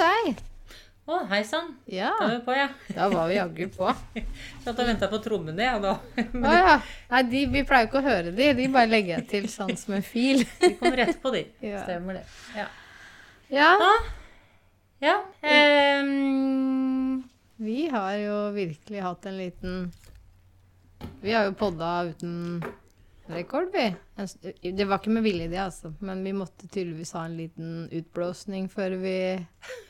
deg. Å, hei sann. Ja, Da var vi på, ja. da var vi jaggu på. Satt og venta på trommene, jeg da. Å ja. Nei, de, vi pleier jo ikke å høre de. De bare legger jeg til sånn som en fil. De kommer rett på, de. Ja. Stemmer det. Ja. Ja, ja. Um... vi har jo virkelig hatt en liten Vi har jo podda uten rekord, vi. Det var ikke med vilje, det, altså. Men vi måtte tydeligvis ha en liten utblåsning før vi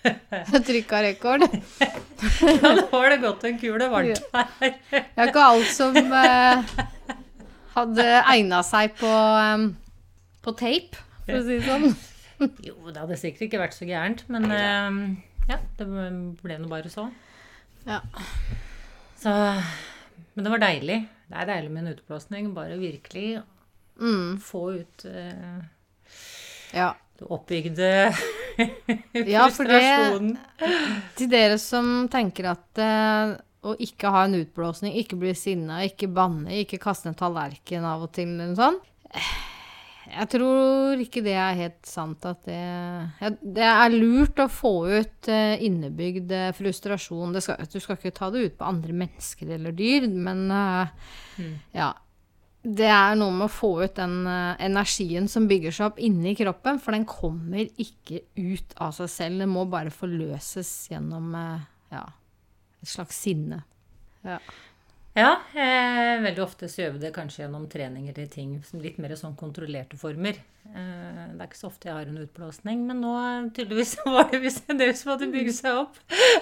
trykka rekord. ja, nå har det gått en kule varmt her. Det er ikke alt som eh, hadde egna seg på, um, på tape, for å si det sånn. Jo, det hadde sikkert ikke vært så gærent, men ehm, ja, det ble nå bare så. Ja. Så Men det var deilig. Det er deilig med en utblåsning. Bare virkelig Mm, få ut uh, ja. det oppbygde Ja, frustrasjonen. det-. Til dere som tenker at uh, å ikke ha en utblåsning, ikke bli sinna, ikke banne, ikke kaste en tallerken av og til eller noe sånt Jeg tror ikke det er helt sant at det ja, Det er lurt å få ut eh, innebygd eh, frustrasjon. Det skal, du skal ikke ta det ut på andre mennesker eller dyr, men eh, Mm. ja. Det er noe med å få ut den energien som bygger seg opp inni kroppen, for den kommer ikke ut av seg selv. Den må bare forløses gjennom ja, et slags sinne. Ja. Ja, eh, veldig ofte så gjør vi det kanskje gjennom treninger til ting litt mer sånn kontrollerte former. Eh, det er ikke så ofte jeg har en utblåsning, men nå tydeligvis var det visst en del som hadde bygd seg opp.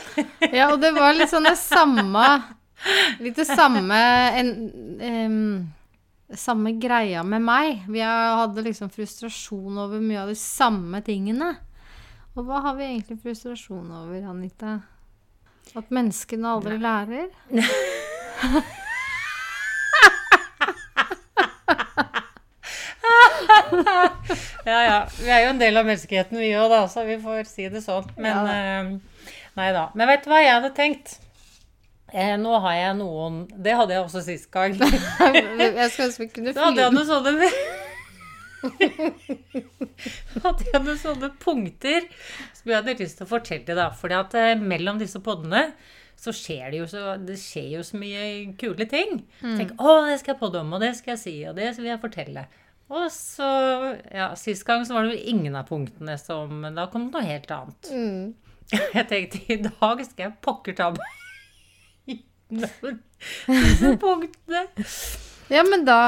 ja, og det var litt sånn det samme Litt det samme en, um, Samme greia med meg. Vi hadde liksom frustrasjon over mye av de samme tingene. Og hva har vi egentlig frustrasjon over, Anita? At menneskene aldri lærer? Ja, ja. Vi er jo en del av menneskeheten vi òg, da, så vi får si det sånn. Men Ja eh, Nei da. Men vet du hva jeg hadde tenkt? Eh, nå har jeg noen Det hadde jeg også sist gang. Jeg skulle ønske vi kunne Da hadde jeg noen sånne hadde jeg noen sånne punkter som jeg hadde lyst til å fortelle. da, at eh, mellom disse podene så skjer det jo så, det skjer jo så mye kule ting. Tenk, å, det skal jeg podde om, og det skal jeg si, og det vil jeg fortelle. Og så, ja, Sist gang så var det jo ingen av punktene som Da kom det noe helt annet. Mm. Jeg tenkte i dag skal jeg pokker ta meg innover disse punktene. Ja, men da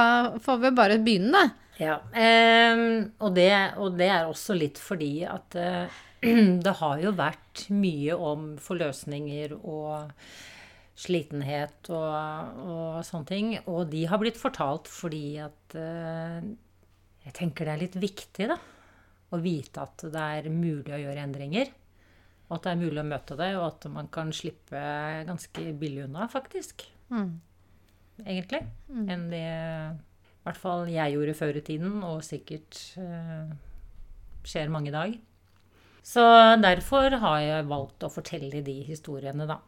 får vi bare begynne, da. Ja, Um, og, det, og det er også litt fordi at eh, det har jo vært mye om forløsninger og slitenhet og, og sånne ting. Og de har blitt fortalt fordi at eh, Jeg tenker det er litt viktig, da. Å vite at det er mulig å gjøre endringer. Og at det er mulig å møte det, og at man kan slippe ganske billig unna, faktisk Mm. egentlig, enn det i hvert fall jeg gjorde før i tiden, og sikkert eh, skjer mange i dag. Så derfor har jeg valgt å fortelle de historiene, da.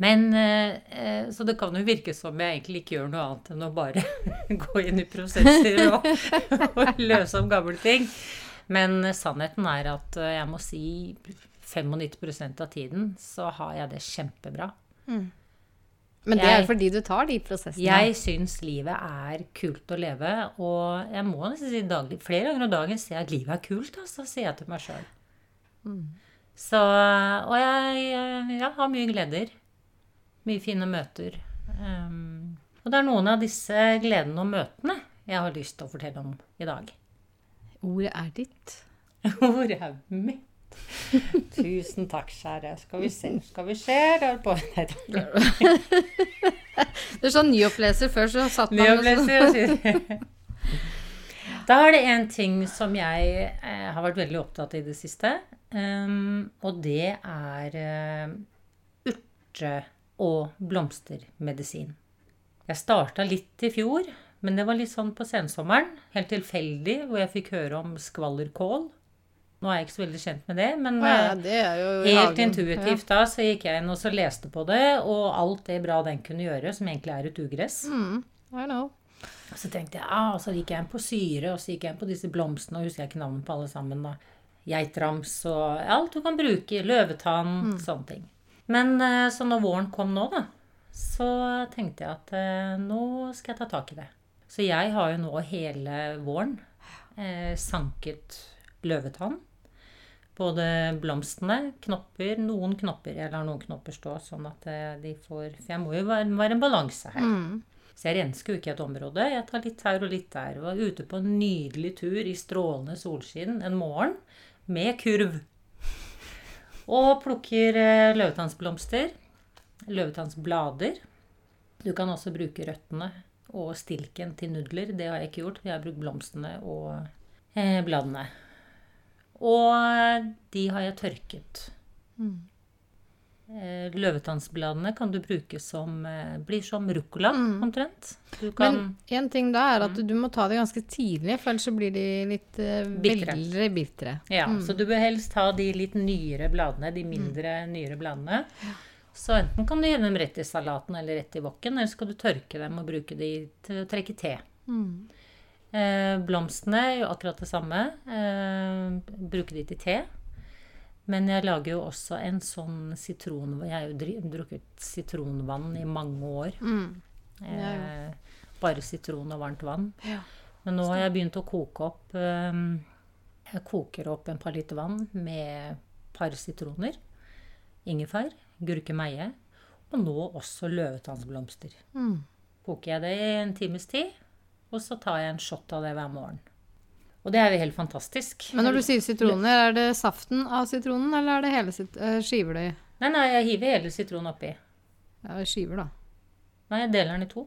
Men eh, eh, Så det kan jo virke som jeg egentlig ikke gjør noe annet enn å bare gå inn i prosesser og, og løse om gamle ting. Men sannheten er at eh, jeg må si 95% av tiden så har jeg det kjempebra. Men det er fordi du tar de prosessene. Jeg syns livet er kult å leve, og jeg må nesten si daglig Flere ganger om dagen sier jeg at livet er kult, altså, sier jeg til meg sjøl. Så Og jeg, jeg har mye gleder. Mye fine møter. Um, og det er noen av disse gledene og møtene jeg har lyst til å fortelle om i dag. Ordet er ditt. Ordet er mitt? Tusen takk, kjære. Skal vi se, skal vi se. Du er sånn nyoppleser. Før så satt man Nyoppleser Da er det en ting som jeg eh, har vært veldig opptatt av i det siste. Um, og det er eh, urte- og blomstermedisin. Jeg starta litt i fjor, men det var litt sånn på sensommeren. Helt tilfeldig, hvor jeg fikk høre om skvallerkål. Nå er jeg ikke så veldig kjent med det, men Ja, eh, det Helt intuitivt da, så gikk jeg inn og så leste på det, og alt det bra den kunne gjøre, som egentlig er et ugress. Mm, I know. Så tenkte jeg, ah, så gikk jeg inn på syre, og så gikk jeg inn på disse blomstene, og husker jeg ikke navnet på alle sammen da. Geitrams og alt du kan bruke. Løvetann, sånne ting. Men eh, så når våren kom nå, da, så tenkte jeg at eh, nå skal jeg ta tak i det. Så jeg har jo nå hele våren eh, sanket løvetann. Både blomstene, knopper, noen knopper. Jeg lar noen knopper stå, sånn at eh, de får For jeg må jo være, være en balanse her. Mm. Så jeg rensker jo ikke et område. Jeg tar litt her og litt der. Var ute på en nydelig tur i strålende solskinn en morgen med kurv. Og plukker eh, løvetannsblomster. Løvetannsblader. Du kan også bruke røttene og stilken til nudler. Det har jeg ikke gjort. Jeg har brukt blomstene og eh, bladene. Og de har jeg tørket. Mm. Eh, Løvetannsbladene kan du bruke som eh, Blir som ruccola, Mm. omtrent. Du kan Men en ting da er at du må ta det ganske tidlig, for ellers så blir de litt uh, Bitre. veldig bitre. Ja, Mm. så du bør helst ha de litt nyere bladene, de mindre nyere bladene. Så enten kan du gi dem rett i salaten eller rett i wokken, eller skal du tørke dem og bruke de til å trekke te. Mm. Eh, blomstene er jo akkurat det samme. Eh, bruke de til te. Men jeg lager jo også en sånn sitron... Jeg har jo drukket sitronvann i mange år. Mm. Eh, bare sitron og varmt vann. Ja. Men nå har jeg begynt å koke opp eh, Jeg koker opp en par liter vann med par sitroner, ingefær, gurkemeie og nå også løvetannsblomster. Mm. Koker jeg det i en times tid, og så tar jeg en shot av det hver morgen. Og det er jo helt fantastisk. Men når du sier sitroner, er det saften av sitronen, eller er det hele sit eh, skiver du i? Nei, nei, jeg hiver hele sitronen oppi. Ja, skiver, da. Nei, jeg deler den i to.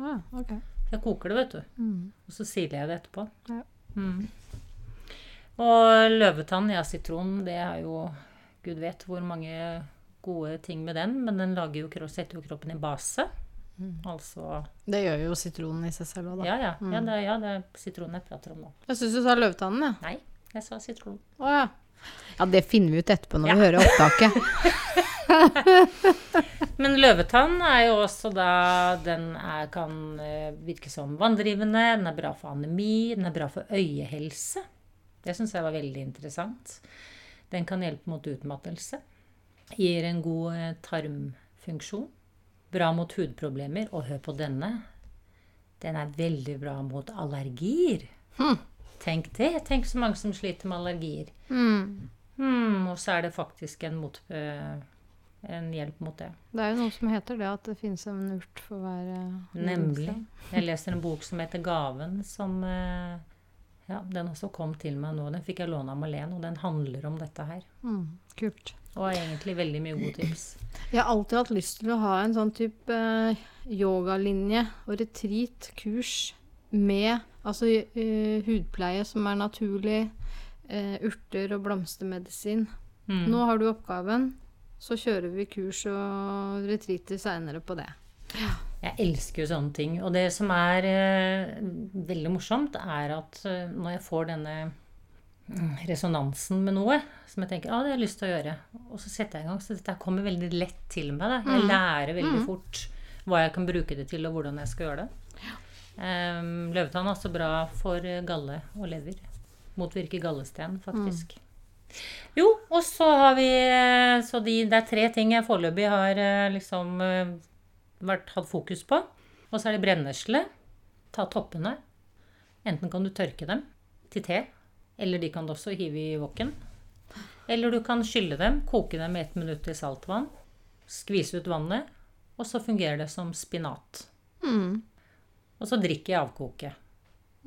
Ah, ok. Jeg koker det, vet du. Mm. Og så siler jeg det etterpå. Ja. Mm. Og løvetann, ja, sitron, det er jo Gud vet hvor mange gode ting med den, men den lager jo, setter jo kroppen i base. Altså Det gjør jo sitronen i seg selv òg, da. Ja, ja. ja, det, ja det er sitronen jeg prater om nå. Jeg syns du sa løvtannen, jeg. Nei, jeg sa sitron. Å ja. Ja, det finner vi ut etterpå når Ja. vi hører opptaket. Men løvetann er jo også da Den er, kan eh, virke som vanndrivende, den er bra for anemi, den er bra for øyehelse. Det syns jeg var veldig interessant. Den kan hjelpe mot utmattelse. Gir en god eh, tarmfunksjon. Bra mot hudproblemer. Og hør på denne. Den er veldig bra mot allergier. Hm. Tenk det. Tenk så mange som sliter med allergier. Mm. Hmm, og så er det faktisk en, mot, eh, en hjelp mot det. Det er jo noe som heter det, at det finnes en urt for hver eh, Nemlig. Jeg leser en bok som heter 'Gaven', som eh, ja, Den også kom til meg nå. Den fikk jeg låne av Malene, og den handler om dette her. Mm. Kult. Og har egentlig veldig mye gode tips. Jeg har alltid hatt lyst til å ha en sånn type eh, yogalinje og retreat, kurs, med altså uh, hudpleie som er naturlig, uh, urter og blomstermedisin. Mm. Nå har du oppgaven, så kjører vi kurs og retreater seinere på det. Jeg elsker jo sånne ting. Og det som er uh, veldig morsomt, er at når jeg får denne resonansen med noe som jeg tenker ah, det har jeg lyst til å gjøre, og så setter jeg i gang, så dette kommer veldig lett til meg. Da. Jeg Mm. lærer veldig Mm. fort hva jeg kan bruke det til, og hvordan jeg skal gjøre det. Um, løvetann er også bra for eh, galle og lever. Motvirker gallesten, faktisk. Jo, og så har vi eh, Så de, det er tre ting jeg foreløpig har eh, liksom vært, hatt fokus på. Og så er det brennesle. Ta toppene. Enten kan du tørke dem til te, eller de kan du også hive i woken. Eller du kan skylle dem, koke dem i ett minutt i saltvann, skvise ut vannet, og så fungerer det som spinat. Mm. Og så drikker jeg avkoke.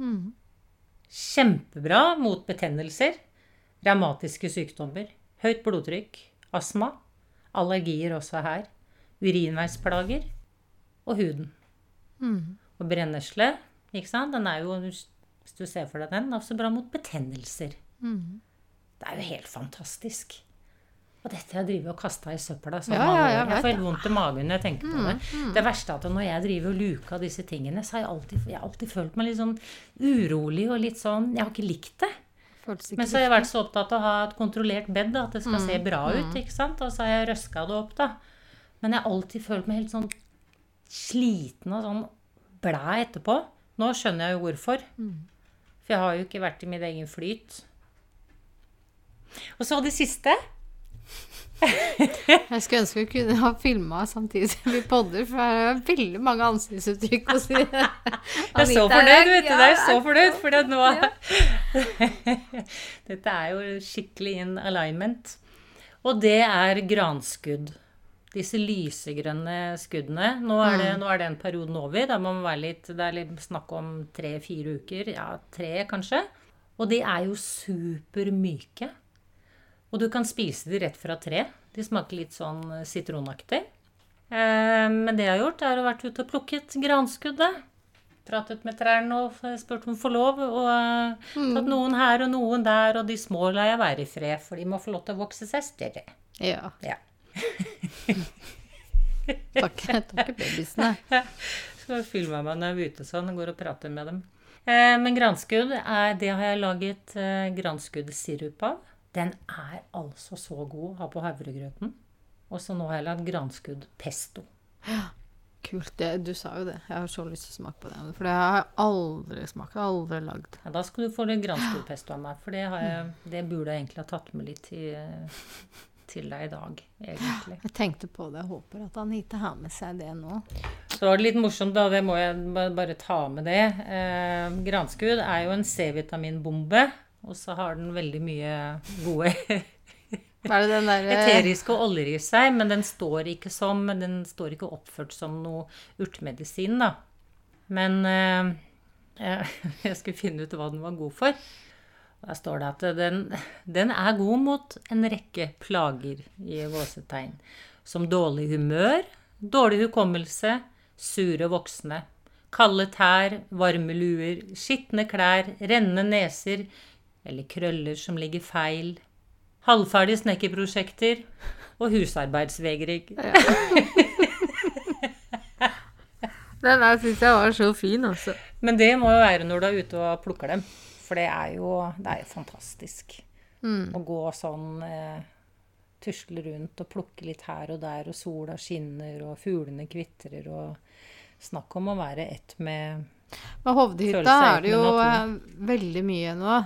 Mm. Kjempebra mot betennelser, revmatiske sykdommer, høyt blodtrykk, astma, allergier også her, urinveisplager og huden. Mm. Og brennesle, ikke sant? Den er jo, hvis du ser for deg den, også bra mot betennelser. Mm. Det er jo helt fantastisk. Og dette jeg driver og kasta i søpla så Ja, mange år. jeg Jeg får helt vondt i magen når jeg tenker på det. Mm, Det verste er at når jeg driver og luker av disse tingene, så har jeg alltid, jeg har alltid følt meg litt sånn urolig og litt sånn Jeg har ikke likt det. Men så har jeg vært så opptatt av å ha et kontrollert bed, da, at det skal Mm, se bra ut. ikke sant? Og så har jeg røska det opp, da. Men jeg har alltid følt meg helt sånn sliten og sånn blæ etterpå. Nå skjønner jeg jo hvorfor. Mm. For jeg har jo ikke vært i min egen flyt. Og så det siste. Jeg skulle ønske vi kunne ha filma samtidig som vi podder, for det er veldig mange ansiktsuttrykk hos Jeg er så fornøyd, vet du. Jeg er så fornøyd, for nå Dette er jo skikkelig in alignment. Og det er granskudd. Disse lysegrønne skuddene. Nå er, det, nå er den perioden over. Da må man være litt, Det er litt snakk om tre-fire uker. Ja, tre kanskje. Og de er jo supermyke. Og du kan spise de rett fra tre. De smaker litt sånn sitronaktig. Eh, men det jeg har gjort, er å vært ute og plukket granskuddet. Pratet med trærne og spurt om å få lov. Og eh, tatt noen her og noen der, og de små lar jeg være i fred, for de må få lov til å vokse seg større. Ja. Ja. Takk, takk babysene. Så filmer jeg meg når jeg er ute sånn og går og prater med dem. Eh, men granskudd, er, det har jeg laget eh, granskuddsirup av. Den er altså så god å ha på havregrøten. Og så nå har jeg lagd granskudd pesto. Kult. Det, du sa jo det. Jeg har så lyst til å smake på det. For det har jeg aldri smakt. Aldri lagd. Ja, da skal du få litt granskuddpesto av meg, for det, har jeg, det burde jeg egentlig ha tatt med litt til, til deg i dag, egentlig. Jeg tenkte på det. Jeg håper at Anita har med seg det nå. Så var det litt morsomt, da. Det må jeg bare ta med det. Eh, granskudd er jo en C-vitaminbombe. Og så har den veldig mye gode Hva er det den derre eteriske oljer i seg, men den står ikke som Den står ikke oppført som noe urtemedisin, da. Men eh, jeg, jeg skulle finne ut hva den var god for. Der står det at den, den er god mot en rekke plager i gåsetegn. Som dårlig humør, dårlig hukommelse, sure voksne, kalde tær, varme luer, skitne klær, rennende neser eller krøller som ligger feil, halvferdige snekkerprosjekter og husarbeidsvegring. Den der syns jeg var så fin, altså. Men det må jo være når du er ute og plukker dem. For det er jo, det er fantastisk fantastisk. Å gå sånn eh, Tusle rundt og plukke litt her og der, og sola skinner, og fuglene kvitrer, og Snakk om å være ett med Med Hovdehytta er det jo med eh, veldig mye nå.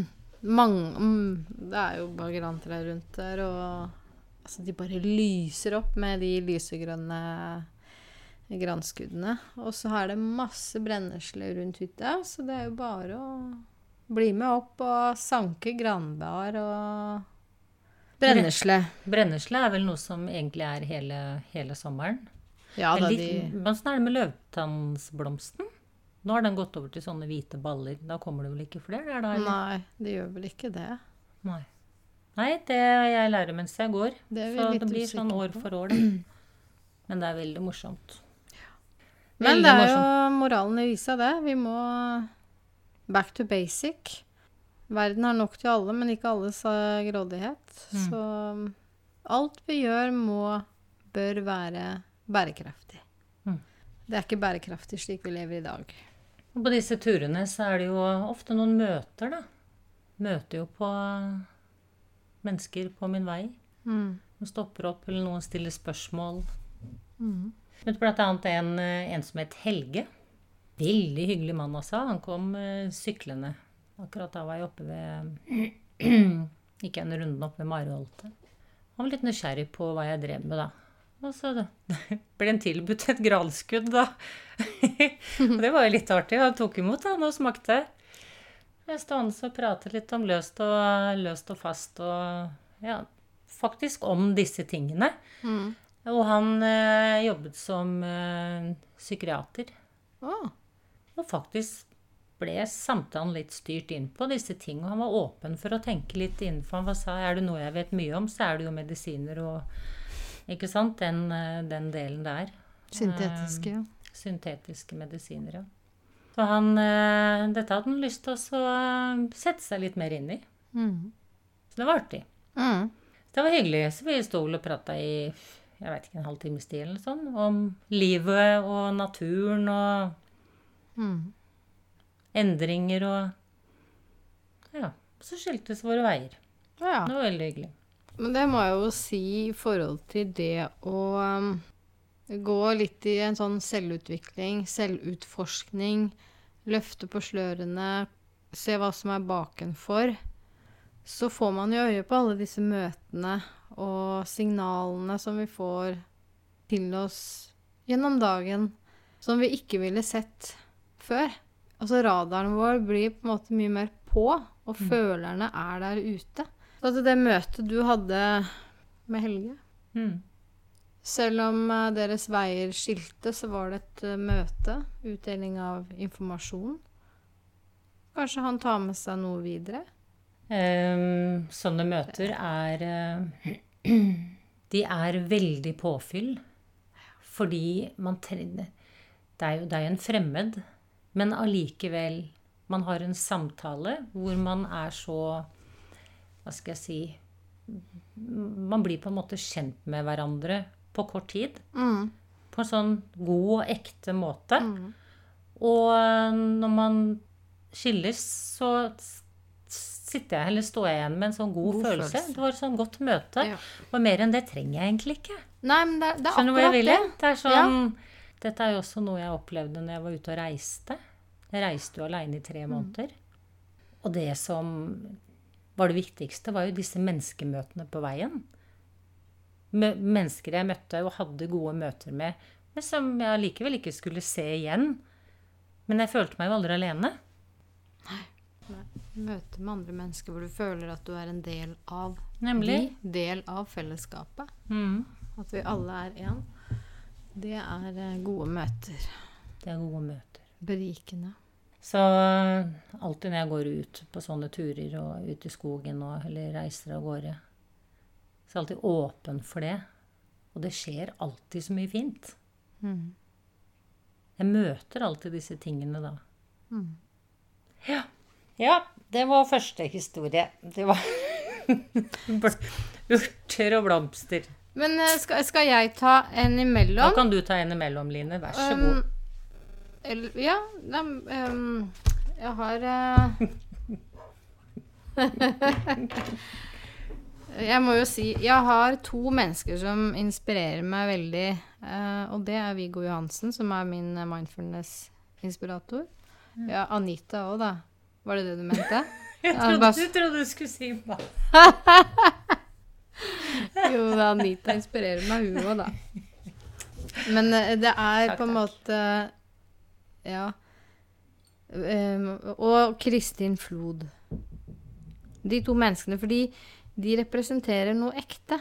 Mange, mm, det er jo bare grantrær rundt der, og altså, de bare lyser opp med de lysegrønne granskuddene. Og så er det masse brennesle rundt hytta, så det er jo bare å bli med opp og sanke granbar og brennesle. Brennesle er vel noe som egentlig er hele, hele sommeren. Ja da, litt, de men Åssen er det med løvtannsblomsten? Nå har den gått over til sånne hvite baller. Da kommer det vel ikke flere? der, da? Nei, det gjør vel ikke det. Nei. Nei, det jeg lærer mens jeg går. Det er vi Så det blir sånn år for år, da. Men det er veldig morsomt. Men Veldig det er morsomt. jo moralen i visa, det. Vi må back to basic. Verden har nok til alle, men ikke alles eh, grådighet. Mm. Så alt vi gjør, må bør være bærekraftig. Mm. Det er ikke bærekraftig slik vi lever i dag. Og på disse turene så er det jo ofte noen møter, da. Møter jo på mennesker på min vei. Mm. Stopper opp, eller noen stiller spørsmål. Mm. Blant annet en, eh, en som het Helge. Veldig hyggelig mann, altså. Han kom uh, syklende. Akkurat da var jeg oppe ved Gikk en runde opp ved Mareholte. Han var litt nysgjerrig på hva jeg drev med, da. Og så ble han tilbudt et granskudd, da. og det var jo litt artig. Han tok imot han og smakte. Jeg stående og pratet litt om løst og, løst og fast og ja, faktisk om disse tingene. Mm. Og han ø, jobbet som ø, psykiater. Å, Og faktisk ble samtalen litt styrt inn på disse tingene. Og han var åpen for å tenke litt innenfor. Han var, sa er det noe jeg vet mye om, så er det jo medisiner og Ikke sant? Den, eh, den delen der. syntetiske. Syntetiske medisiner, ja. Så han eh, Dette hadde han lyst til å eh, sette seg litt mer inn i. Mm. Så det var artig. Mm. Det var hyggelig. Så vi sto og prata i jeg vet ikke, en halvtimes tid eller sånn om livet og naturen og Mm. endringer og Ja. Så skiltes våre veier. Ja. Det var veldig hyggelig. Men det må jeg jo si i forhold til det å um, gå litt i en sånn selvutvikling, selvutforskning, løfte på slørene, se hva som er bakenfor, så får man jo øye på alle disse møtene og signalene som vi får til oss gjennom dagen, som vi ikke ville sett før. Altså radaren vår blir på en måte mye mer på, og Mm. følerne er der ute. Så det møtet du hadde med Helge Mm. Selv om eh, deres veier skilte, så var det et eh, møte. Utdeling av informasjon. Kanskje han tar med seg noe videre? Um, sånne møter er eh, De er veldig påfyll. Fordi man trenger Det er jo det er jo en fremmed, men allikevel Man har en samtale hvor man er så Hva skal jeg si Man blir på en måte kjent med hverandre på kort tid. Mm. På en sånn god og ekte måte. Mm. Og eh, når man skilles, så sitter jeg, eller står jeg igjen med en sånn god, God følelse. følelse. Det var et sånn godt møte. Ja. Og mer enn det trenger jeg egentlig ikke. Nei, men det, det er Skjønner du hvor jeg vil det. Det er sånn, Dette er jo også noe jeg opplevde når jeg var ute og reiste. Jeg reiste jo aleine i Mm. tre måneder. Og det som var det viktigste, var jo disse menneskemøtene på veien. Mennesker jeg møtte og hadde gode møter med, men som jeg allikevel ikke skulle se igjen. Men jeg følte meg jo aldri alene. Nei. Møte med andre mennesker hvor du føler at du er en del av Nemlig. de, del av fellesskapet. Mm. At vi alle er én. Det er eh, gode møter. Det er gode møter. Berikende. Så alltid når jeg går ut på sånne turer og ut i skogen og, eller reiser av gårde, så er jeg alltid åpen for det. Og det skjer alltid så mye fint. Mm. Jeg møter alltid disse tingene da. Mm. Ja. ja, det var første historie. Det var urter og blomster. Men eh, skal, skal jeg ta en Da kan du ta en imellom, Line. Vær så god. Um, eller, ja, da, um, jeg har uh, Jeg må jo si Jeg har to mennesker som inspirerer meg veldig. Uh, og det er Viggo Johansen, som er min mindfulness-inspirator. Ja, Anita òg, da. Var det det du mente? Jeg trodde, du trodde du skulle si hva. Jo, da, Anita inspirerer meg, hun òg, da. Men eh, det er Takk, på en måte Ja. Um, og Kristin Flod. De to menneskene, fordi de representerer noe ekte.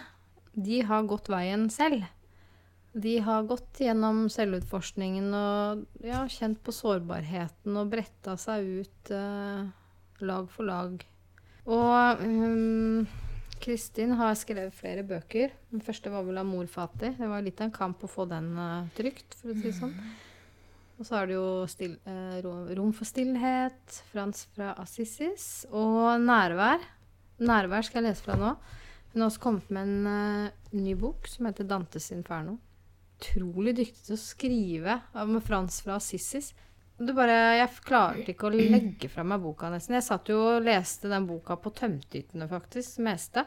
De har gått veien selv. De har gått gjennom selvutforskningen og ja, kjent på sårbarheten og bretta seg ut uh, lag for lag. Og um, Kristin har skrevet flere bøker. Den første var vel av Fatih. Det var litt av en kamp å få den uh, trygt, for å si det sånn. Og så er det jo still, uh, Rom for stillhet, Frans fra Assisis, og Nærvær. Nærvær skal jeg lese fra nå. Hun har også kommet med en uh, ny bok som heter 'Dantes inferno'. Utrolig dyktig til å skrive med Frans fra Assisis. Det bare, jeg klarte ikke å legge fra meg boka nesten. Jeg satt jo og leste den boka på tømterhyttene, faktisk, det meste.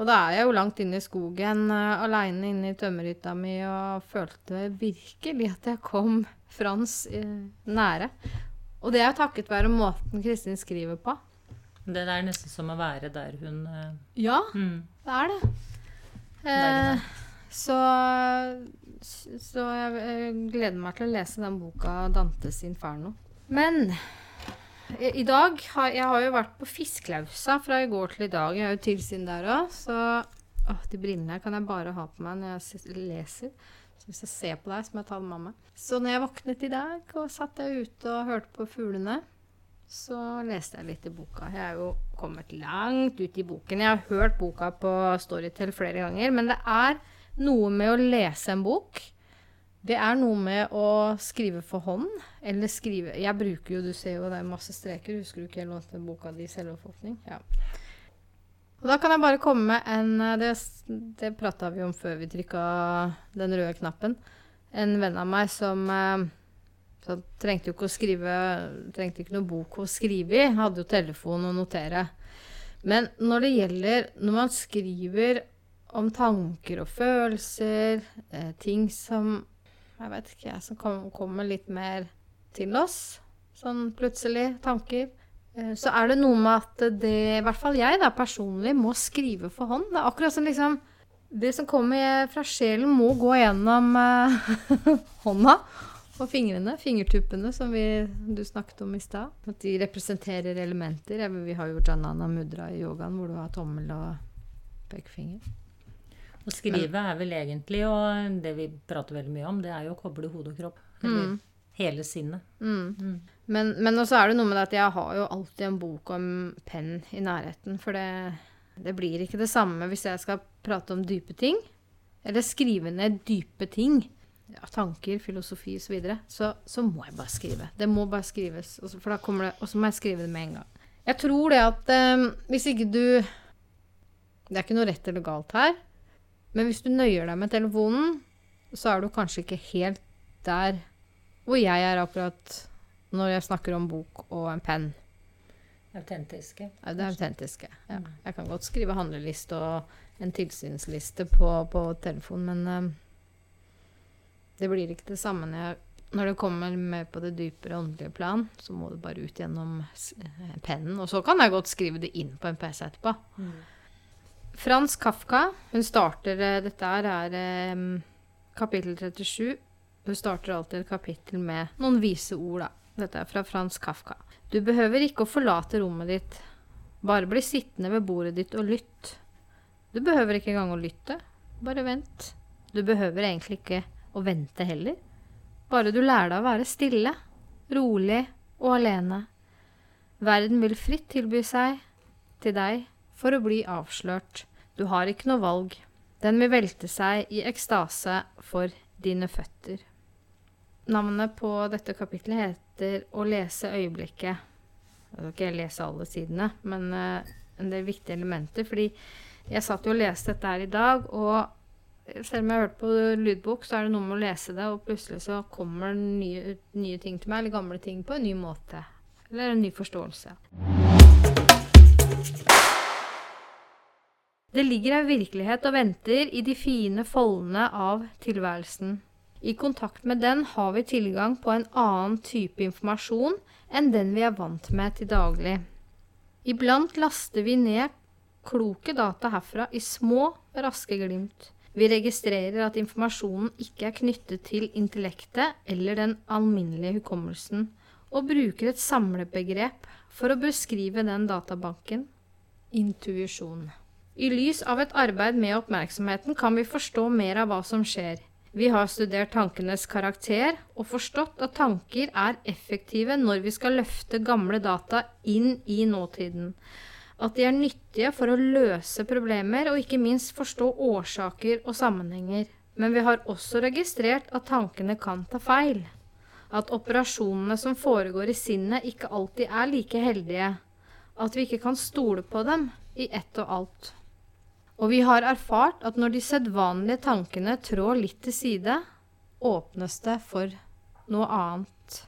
Og da er jeg jo langt inne i skogen, uh, aleine inne i tømmerhytta mi, og følte virkelig at jeg kom Frans uh, nære. Og det er jo takket være måten Kristin skriver på. Det er nesten som å være der hun uh, Ja, mm. det er det. er det. Så, så jeg gleder meg til å lese den boka 'Dantes inferno'. Men i, dag har jeg har jo vært på Fiskelausa fra i går til i dag. Jeg har jo tilsyn der òg, så å, De brillene kan jeg bare ha på meg når jeg leser. Så hvis jeg ser på deg, så må jeg ta dem med meg. Så når jeg våknet i dag og satt jeg ute og hørte på fuglene, så leste jeg litt i boka. Jeg er jo kommet langt ut i boken. Jeg har hørt boka på Storytel flere ganger, men det er noe med å lese en bok. Det er noe med å skrive for hånd, eller skrive Jeg bruker jo, du ser jo det er masse streker, husker du ikke helt den boka di, 'Selvoppfatning'? Ja. Og da kan jeg bare komme med en Det, det prata vi om før vi trykka den røde knappen. En venn av meg som eh, så trengte jo ikke å skrive Trengte ikke noe bok å skrive i. Hadde jo telefon å notere. Men når det gjelder Når man skriver om tanker og følelser, eh, ting som Jeg vet ikke, jeg, som kom, kommer litt mer til oss. Sånn plutselig. Tanker. Eh, Så er det noe med at det, i hvert fall jeg da personlig, må skrive for hånd. Det er akkurat som liksom Det som kommer fra sjelen, må gå gjennom eh, hånda og fingrene. Fingertuppene, som vi, du snakket om i stad. At de representerer elementer. Vi har jo Janana Mudra i yogaen, hvor du har tommel og pekefinger. Å skrive er vel egentlig, og det vi prater veldig mye om, det er jo å koble hode og kropp. Eller hele sinnet. Mm. Men, men også er det noe med det at jeg har jo alltid en bok om penn i nærheten. For det, det blir ikke det samme hvis jeg skal prate om dype ting. Eller skrive ned dype ting. Ja, tanker, filosofi osv. Så, videre, så så må jeg bare skrive. Det må bare skrives. For da kommer det, og så må jeg skrive det med en gang. Jeg tror det at eh, hvis ikke du Det er ikke noe rett eller galt her. Men hvis du nøyer deg med telefonen, så er du kanskje ikke helt der hvor jeg er akkurat når jeg snakker om bok og en penn. Autentiske. Ja, Det er autentiske. Ja. Jeg kan godt skrive handleliste og en tilsynsliste på, på telefon, men eh, det blir ikke det samme når, jeg, når det kommer mer på det dypere åndelige plan. Så må det bare ut gjennom eh, pennen. Og så kan jeg godt skrive det inn på en PC etterpå. Frans Kafka, hun starter eh, Dette her er kapittel 37. Hun starter alltid et kapittel med noen vise ord, da. Dette er fra Frans Kafka. Du behøver ikke å forlate rommet ditt. Bare bli sittende ved bordet ditt og lytt. Du behøver ikke engang å lytte. Bare vent. Du behøver egentlig ikke å vente heller. Bare du lærer deg å være stille, rolig og alene. Verden vil fritt tilby seg til deg for å bli avslørt. Du har ikke noe valg. Den vil velte seg i ekstase for dine føtter. Navnet på dette kapitlet heter 'Å lese øyeblikket'. Jeg skal ikke lese alle sidene, men eh, en del viktige elementer. Fordi jeg satt jo og leste dette her i dag, og selv om jeg har hørt på lydbok, så er det noe med å lese det, og plutselig så kommer nye, nye ting til meg, eller gamle ting, på en ny måte. Eller en ny forståelse. Det ligger ei virkelighet og venter i de fine foldene av tilværelsen. I kontakt med den har vi tilgang på en annen type informasjon enn den vi er vant med til daglig. Iblant laster vi ned kloke data herfra i små, raske glimt. Vi registrerer at informasjonen ikke er knyttet til intellektet eller den alminnelige hukommelsen, og bruker et samlebegrep for å beskrive den databanken intuisjon. I lys av et arbeid med oppmerksomheten kan vi forstå mer av hva som skjer. Vi har studert tankenes karakter og forstått at tanker er effektive når vi skal løfte gamle data inn i nåtiden. At de er nyttige for å løse problemer og ikke minst forstå årsaker og sammenhenger. Men vi har også registrert at tankene kan ta feil. At operasjonene som foregår i sinnet ikke alltid er like heldige. At vi ikke kan stole på dem i ett og alt. Og vi har erfart at når de sedvanlige tankene trår litt til side, åpnes det for noe annet.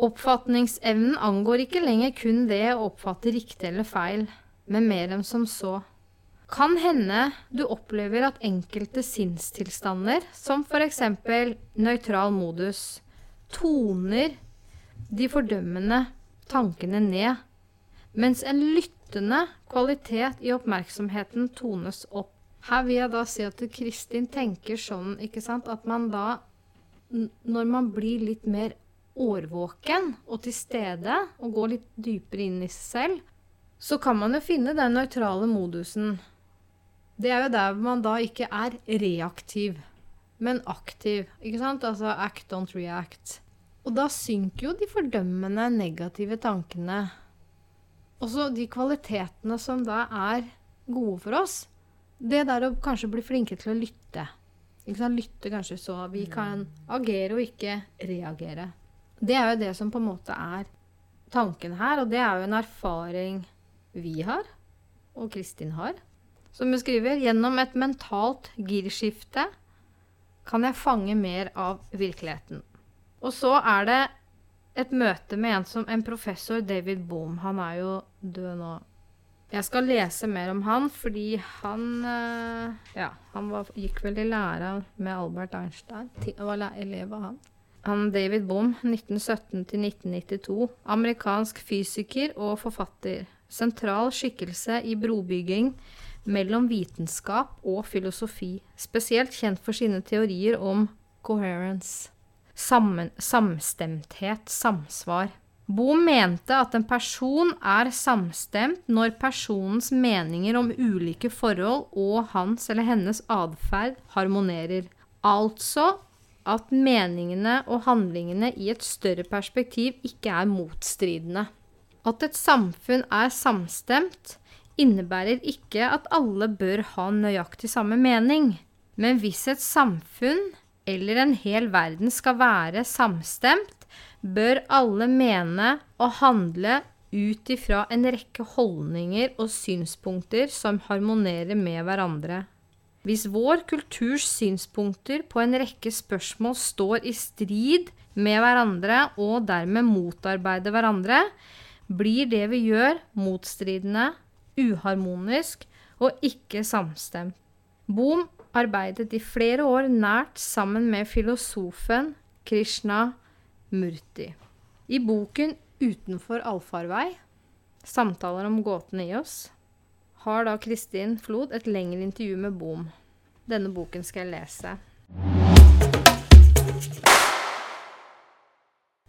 Oppfatningsevnen angår ikke lenger kun det å oppfatte riktig eller feil, men mer enn som så. Kan hende du opplever at enkelte sinnstilstander, som f.eks. nøytral modus, toner de fordømmende tankene ned, mens en lyttende kvalitet i oppmerksomheten tones opp. Her vil jeg da si at Kristin tenker sånn, ikke sant, at man da, når man blir litt mer årvåken og til stede, og går litt dypere inn i seg selv, så kan man jo finne den nøytrale modusen. Det er jo der man da ikke er reaktiv, men aktiv. Ikke sant? Altså act, don't react. Og da synker jo de fordømmende, negative tankene. Også de kvalitetene som da er gode for oss. Det der å kanskje bli flinke til å lytte. Lytte kanskje så vi kan agere og ikke reagere. Det er jo det som på en måte er tanken her, og det er jo en erfaring vi har, og Kristin har. Som hun skriver, gjennom et mentalt girskifte kan jeg fange mer av virkeligheten. Og så er det et møte med en som en professor, David Bohm. Han er jo død nå. Jeg skal lese mer om han, fordi han eh, Ja, han var, gikk vel i lære med Albert Einstein. Var elev av han. Han David Bohm, 1917-1992. Amerikansk fysiker og forfatter. Sentral skikkelse i brobygging mellom vitenskap og filosofi. Spesielt kjent for sine teorier om coherence. Sammen, samstemthet, samsvar. Bohm mente at en person er samstemt når personens meninger om ulike forhold og hans eller hennes atferd harmonerer. Altså at meningene og handlingene i et større perspektiv ikke er motstridende. At et samfunn er samstemt, innebærer ikke at alle bør ha nøyaktig samme mening. Men hvis et samfunn eller en hel verden skal være samstemt, bør alle mene og handle ut ifra en rekke holdninger og synspunkter som harmonerer med hverandre. Hvis vår kulturs synspunkter på en rekke spørsmål står i strid med hverandre og dermed motarbeider hverandre, blir det vi gjør, motstridende, uharmonisk og ikke samstemt. Bohm arbeidet i flere år nært sammen med filosofen Krishna Murti. I boken 'Utenfor allfarvei', 'Samtaler om gåtene i oss', har da Kristin Flod et lengre intervju med Boom. Denne boken skal jeg lese.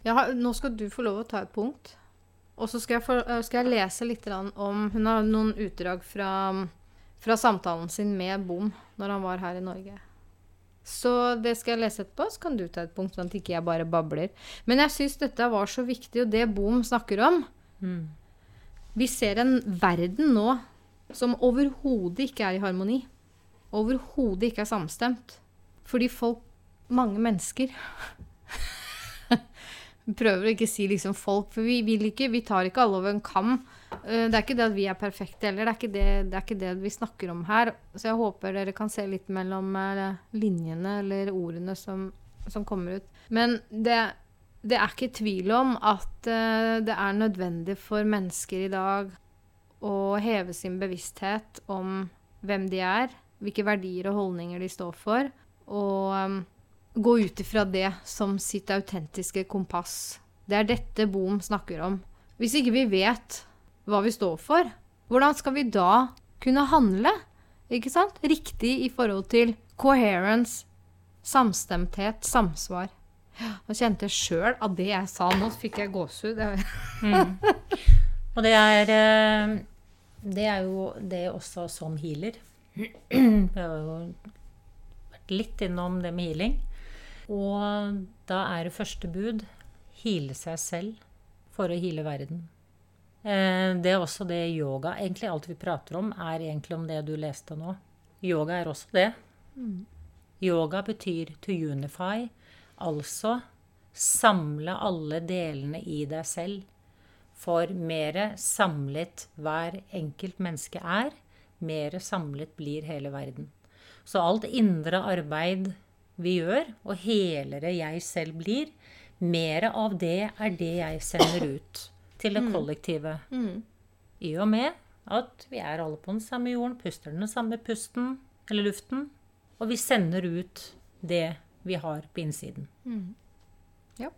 Har, nå skal du få lov å ta et punkt. Og så skal, skal, jeg lese litt om Hun har noen utdrag fra, fra samtalen sin med Bom når han var her i Norge. Så det skal jeg lese etterpå, så kan du ta et punkt, sånn at ikke jeg bare babler. Men jeg syns dette var så viktig, og det Bom snakker om mm. Vi ser en verden nå som overhodet ikke er i harmoni. Overhodet ikke er samstemt. Fordi folk Mange mennesker Prøver å ikke si liksom folk, for vi vil ikke Vi tar ikke alle over en kam. Eh, det er ikke det at vi er perfekte heller. Det er ikke det, det, er ikke det vi snakker om her. Så jeg håper dere kan se litt mellom eh, linjene eller ordene som, som kommer ut. Men det, det, er ikke tvil om at uh, det er nødvendig for mennesker i dag å heve sin bevissthet om hvem de er, hvilke verdier og holdninger de står for, og gå ut ifra det som sitt autentiske kompass. Det er dette Boom snakker om. Hvis ikke vi vet hva vi står for, hvordan skal vi da kunne handle? Ikke sant? Riktig i forhold til coherence, samstemthet, samsvar. Nå kjente jeg sjøl av det jeg sa nå, fikk jeg gåsehud. mm. Og det er eh, Det er jo det også som healer. Jeg har jo vært litt innom det med healing. Og da er det første bud hile seg selv for å hile verden. Eh, det er også det yoga Egentlig alt vi prater om, er egentlig om det du leste nå. Yoga er også det. Mm. Yoga betyr to unify, altså samle alle delene i deg selv. For mer samlet hver enkelt menneske er, mer samlet blir hele verden. Så alt indre arbeid vi gjør, og helere jeg selv blir, mer av det er det jeg sender ut til det mm. kollektive. Mm. I og med at vi er alle på den samme jorden, puster den samme pusten, eller luften, og vi sender ut det vi har på innsiden. Mm. Ja.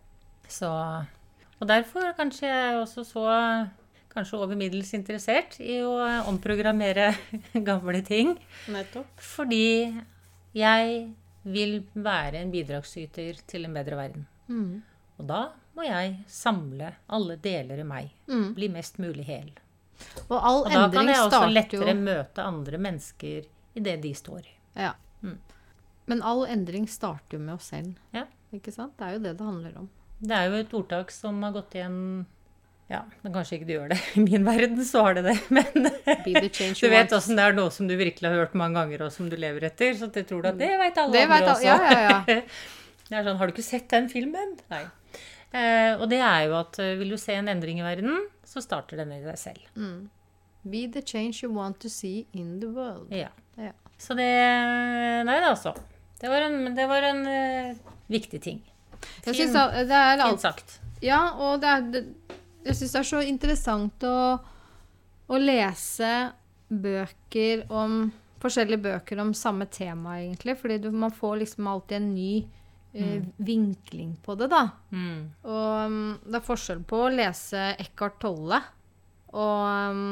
Så Og derfor er kanskje jeg også så kanskje over middels interessert i å omprogrammere gamle ting. Nettopp. Fordi jeg vil være en bidragsyter til en bedre verden. Mm. Og da må jeg samle alle deler i meg. Mm. Bli mest mulig hel. Og, og da kan jeg også lettere jo... møte andre mennesker i det de står i. Ja. Mm. Men all endring starter jo med oss selv. Ja. Ikke sant? Det er jo det det handler om. Det er jo et ordtak som har gått igjen ja, men kanskje ikke du gjør det. I min verden så har det det. Men du vet åssen det er noe som du virkelig har hørt mange ganger, og som du lever etter. Så det tror du at det veit alle det andre også. Ja, ja, ja. det er sånn Har du ikke sett den filmen? Nei. Eh, og det er jo at eh, vil du se en endring i verden, så starter den i deg selv. Mm. Be the change you want to see in the world. Ja. ja. Så det Nei da, altså. Det var en, det var en uh, viktig ting. Fin, synes det er alt, fint sagt. Ja, og det er, det, jeg syns det er så interessant å, å lese bøker om Forskjellige bøker om samme tema, egentlig. Fordi du, man får liksom alltid en ny eh, vinkling på det, da. Mm. Og um, det er forskjell på å lese Eckhart Tolle og um,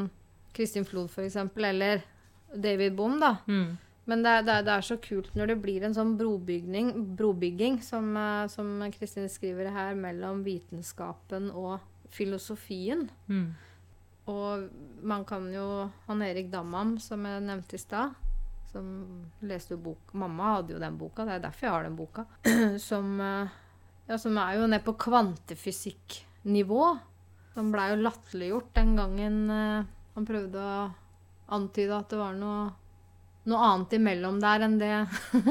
Kristin Flod, eksempel, eller David Bohm, da. Mm. Men det, er- det, er- det er så kult når det blir en sånn brobygging, som, eh, som Kristin skriver her, mellom vitenskapen og filosofien. Mm. Og man kan jo Han Erik Dammam, som jeg nevnte i stad, som leste jo bok Mamma hadde jo den boka, det er derfor jeg har den boka. Som, eh, ja, som er jo ned på kvantefysikknivå. Som blei jo latterliggjort den gangen eh, han prøvde å antyde at det var noe, noe annet imellom der enn det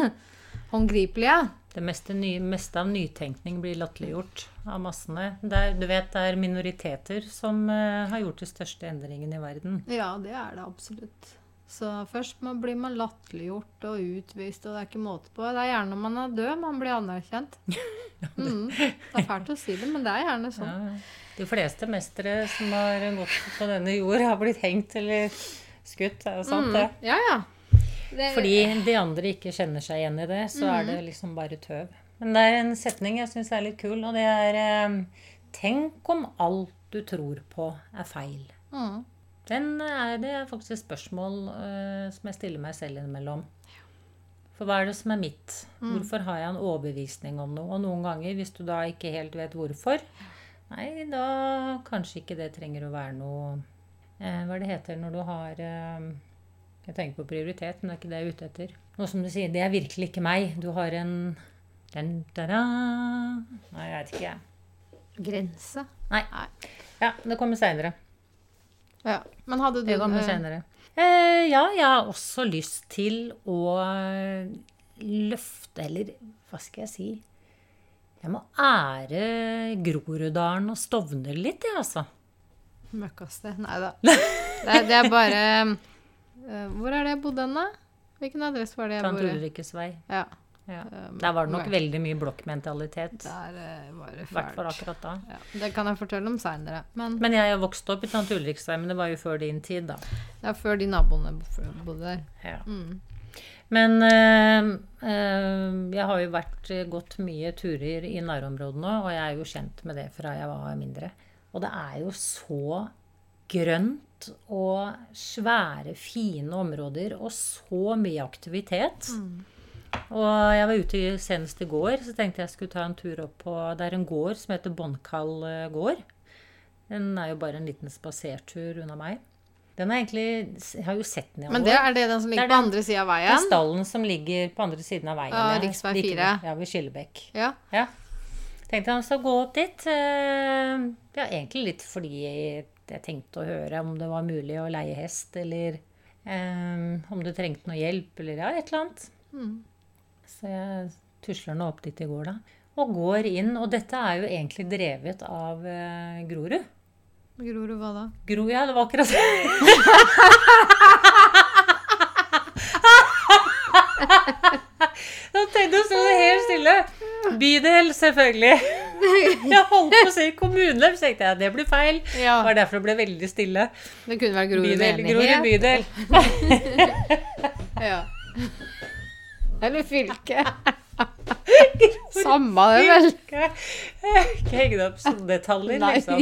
håndgripelige. Det meste, ny, meste av nytenkning blir latterliggjort av massene. Er, du vet, det er minoriteter som uh, har gjort de største endringene i verden. Ja, det er det absolutt. Så først man blir man latterliggjort og utvist, og det er ikke måte på. Det er gjerne når man er død man blir anerkjent. Mm. Det er fælt å si det, men det er gjerne sånn. Ja, de fleste mestere som har gått på denne jord, har blitt hengt eller skutt. Er det sant, det. Mm. Ja, ja. Det, Fordi de andre ikke kjenner seg igjen i det, så er det liksom bare tøv. Men det er en setning jeg syns er litt kul, og det er eh, Tenk om alt du tror på, er feil. mm. Den er det er faktisk et spørsmål uh, som jeg stiller meg selv innimellom. For hva er det som er mitt? Hvorfor har jeg en overbevisning om noe? Og noen ganger, hvis du da ikke helt vet hvorfor, nei, da kanskje ikke det trenger å være noe uh, Hva det heter når du har eh, Jeg tenker på prioritet, men det er ikke det jeg er ute etter. Noe som du sier, det er virkelig ikke meg. Du har en den, da-da. Nei, jeg vet ikke, jeg. Grense. Nei. Ja, det kommer seinere. Ja. Men hadde du Det kommer seinere. senere. Eh, ja, jeg har også lyst til å løfte, eller hva skal jeg si Jeg må ære Groruddalen og Stovner litt, jeg, altså. Møkkasted. Nei da. Det, det er bare eh, Hvor er det jeg bodde hen, da? Hvilken adresse var det jeg bodde? Ulrikkes vei. Ja. Ja. Um, Der var det nok veldig mye blokkmentalitet. Der eh, var det fælt. Ja, det kan jeg fortelle om seinere. Men Men jeg vokste opp i Tante Ulriks vei, men det var jo før din tid, da. er før de naboene bodde der. Ja. Mm. Men øh, øh, jeg har jo vært eh, gått mye turer i nærområdene, og jeg er jo kjent med det fra jeg var mindre. Og det er jo så grønt og svære, fine områder og så mye aktivitet. Og jeg var ute senest i går, så tenkte jeg skulle ta en tur opp på Det er en gård som heter Båndkall eh, gård. Den er jo bare en liten spasertur unna meg. Den er egentlig Jeg har jo sett den i år. Men det er det den som ligger er på andre sida av veien? Det er stallen som ligger på andre siden av veien. Ja, Rv. riksvei Like Ja, ved Skillebekk. Ja. Ja. Tenkte jeg skal gå opp dit. eh, Ja, egentlig litt fordi jeg tenkte å høre om det var mulig å leie hest, eller eh, om du trengte noe hjelp, eller ja, et eller annet. Mm. Så jeg tusler nå opp dit i går, da. Og går inn. Og dette er jo egentlig drevet av eh, Grorud. Grorud hva da? Gro, ja, det var akkurat det. Da tenkte jeg, å det helt stille. Bydel, selvfølgelig. Jeg holdt på å si kommune, så tenkte jeg det blir feil. Det var derfor det ble veldig stille. det kunne være Grorud Bydel, Grorud bydel. Ja. Eller fylke. Samme det, vel? Ikke ikke henge det opp sånne detaljer, Nei. liksom.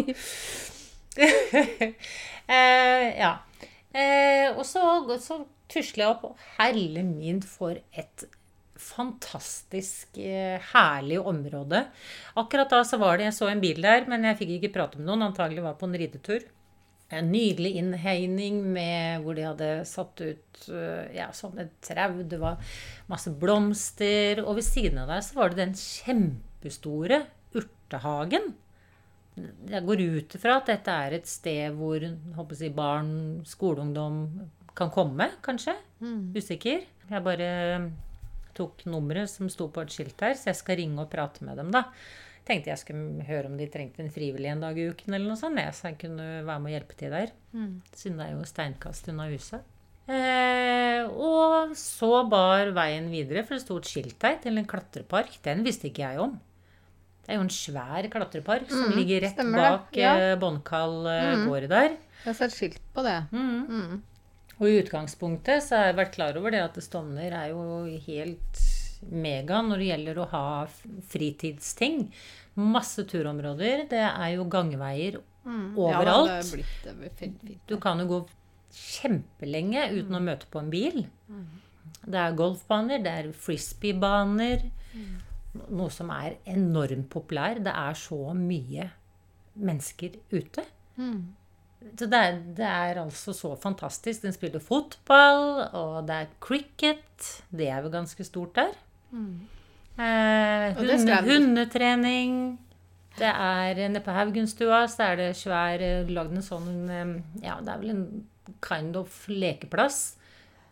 uh, ja. Uh, og så, så tusler jeg opp, og herre min, for et fantastisk eh, herlig område. Akkurat da så var det, jeg så en bil der, men jeg fikk ikke prate med noen, antagelig var på en ridetur. En nydelig innhegning med, hvor de hadde satt ut eh, ja, sånne trau. Det var masse blomster. Og ved siden av der så var det den kjempestore urtehagen. Jeg går ut ifra at dette er et sted hvor håper jeg, barn, skoleungdom kan komme, kanskje. Usikker. Jeg bare tok nummeret som sto på et skilt her, så jeg skal ringe og prate med dem, da. Tenkte jeg skulle høre om de trengte en frivillig en dag i uken, eller noe sånt, jeg, så jeg kunne være med og hjelpe til der. Siden det er jo steinkast unna huset. Eh, og så bar veien videre, for det sto et skilt her til en klatrepark. Den visste ikke jeg om. Det er jo en svær klatrepark som Mm, ligger rett bak ja. eh, Båndkall eh, gård der. Jeg har sett skilt på det. Mm. Mm. Og i utgangspunktet så har jeg vært klar over det at Stovner er jo helt mega når det gjelder å ha fritidsting. Masse turområder. Det er jo gangveier Mm. overalt. Ja, det er blitt fint, fint. Du kan jo gå kjempelenge uten å møte på en bil. Det er golfbaner, det er frisbeebaner. Noe som er enormt populær. Det er så mye mennesker ute. Mm. Så det er, det er altså så fantastisk. Den spiller fotball, og det er cricket. Det er jo ganske stort der. Eh, Og det hunde, hundetrening. Det er eh, Nede på Haugenstua så er det svær eh, Lagd en sånn eh, Ja, det er vel en kind of lekeplass.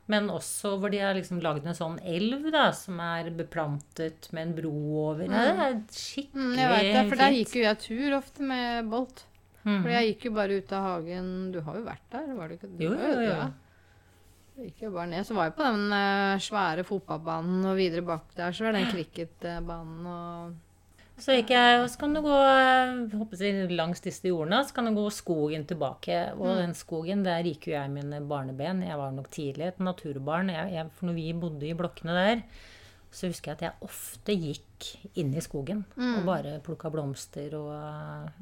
Men også hvor de har liksom lagd en sånn elv da, som er beplantet med en bro over. Ja, det er skikkelig Mm, jeg vet det, for der gikk jo jeg tur ofte med Bolt. Mhm. For jeg gikk jo bare ut av hagen Du har jo vært der, var du ikke? Du Jo, jo, jo. ja. Gikk jo bare ned. Så var jeg på den uh, svære fotballbanen, og videre bak der så var den cricketbanen og Så gikk jeg, og så kan du gå eh, håper jeg, langs disse jordene, så kan du gå skogen tilbake. Og den skogen, der gikk jo jeg mine barneben. Jeg var nok tidlig et naturbarn. Jeg, jeg, for når vi bodde i blokkene der, så husker jeg at jeg ofte gikk inn i skogen og bare plukka blomster. Og,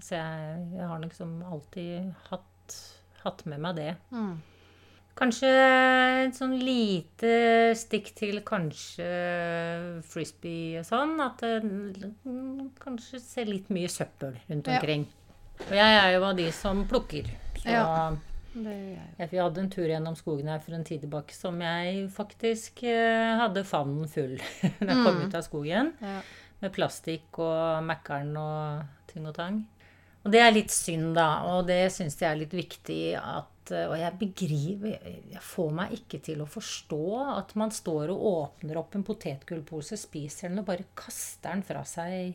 så jeg, jeg har liksom alltid hatt, hatt med meg det. mm. Kanskje et sånn lite stikk til kanskje frisbee og sånn. At det mm, kanskje ser litt mye søppel rundt Ja. omkring. Og jeg er jo av de som plukker. Så Ja. Det gjør jeg. jeg vi hadde en tur gjennom skogen her for en tid tilbake som jeg faktisk eh, hadde favnen full da jeg kom ut av skogen. Ja. Med plastikk og Mækkern og ting og tang. Og det er litt synd, da. Og det syns jeg er litt viktig at Og jeg begriper Jeg får meg ikke til å forstå at man står og åpner opp en potetgullpose, spiser den og bare kaster den fra seg.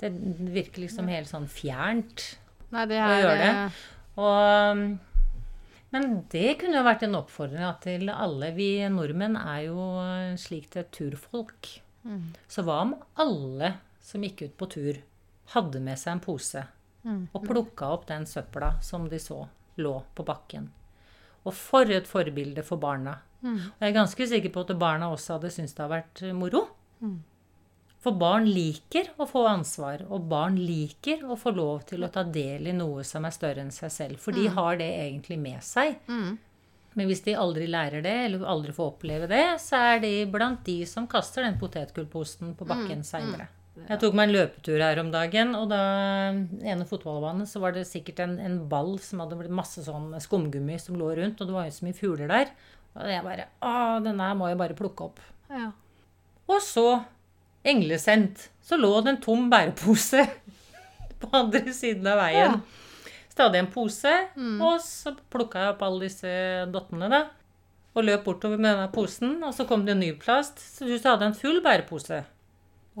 Det virker liksom helt sånn fjernt. Nei, det å er gjøre det. eh, Og, men det kunne jo vært en oppfordring ja, til alle. Vi nordmenn er jo slikt et turfolk. Mm. Så hva om alle som gikk ut på tur, hadde med seg en pose Mm. og plukka opp den søpla som de så lå på bakken? Og for et forbilde for barna. Mm. Og jeg er ganske sikker på at barna også hadde syntes det hadde vært moro. Mm. For barn liker å få ansvar, og barn liker å få lov til å ta del i noe som er større enn seg selv. For de har det egentlig med seg. Mm. Men hvis de aldri lærer det, eller aldri får oppleve det, så er de blant de som kaster den potetgullposten på bakken seinere. Jeg tok meg en løpetur her om dagen, og da ene fotballbanen så var det sikkert en, en ball som hadde blitt masse sånn skumgummi som lå rundt, og det var jo så mye fugler der. Og jeg bare Å, denne her må jeg bare plukke opp. Ja. Og så, englesendt, så lå det en tom bærepose på andre siden av veien. Stadig en pose, og så plukka jeg opp alle disse dottene, da. Og løp bortover med denne posen, og så kom det en ny plast. Så du hadde en full bærepose.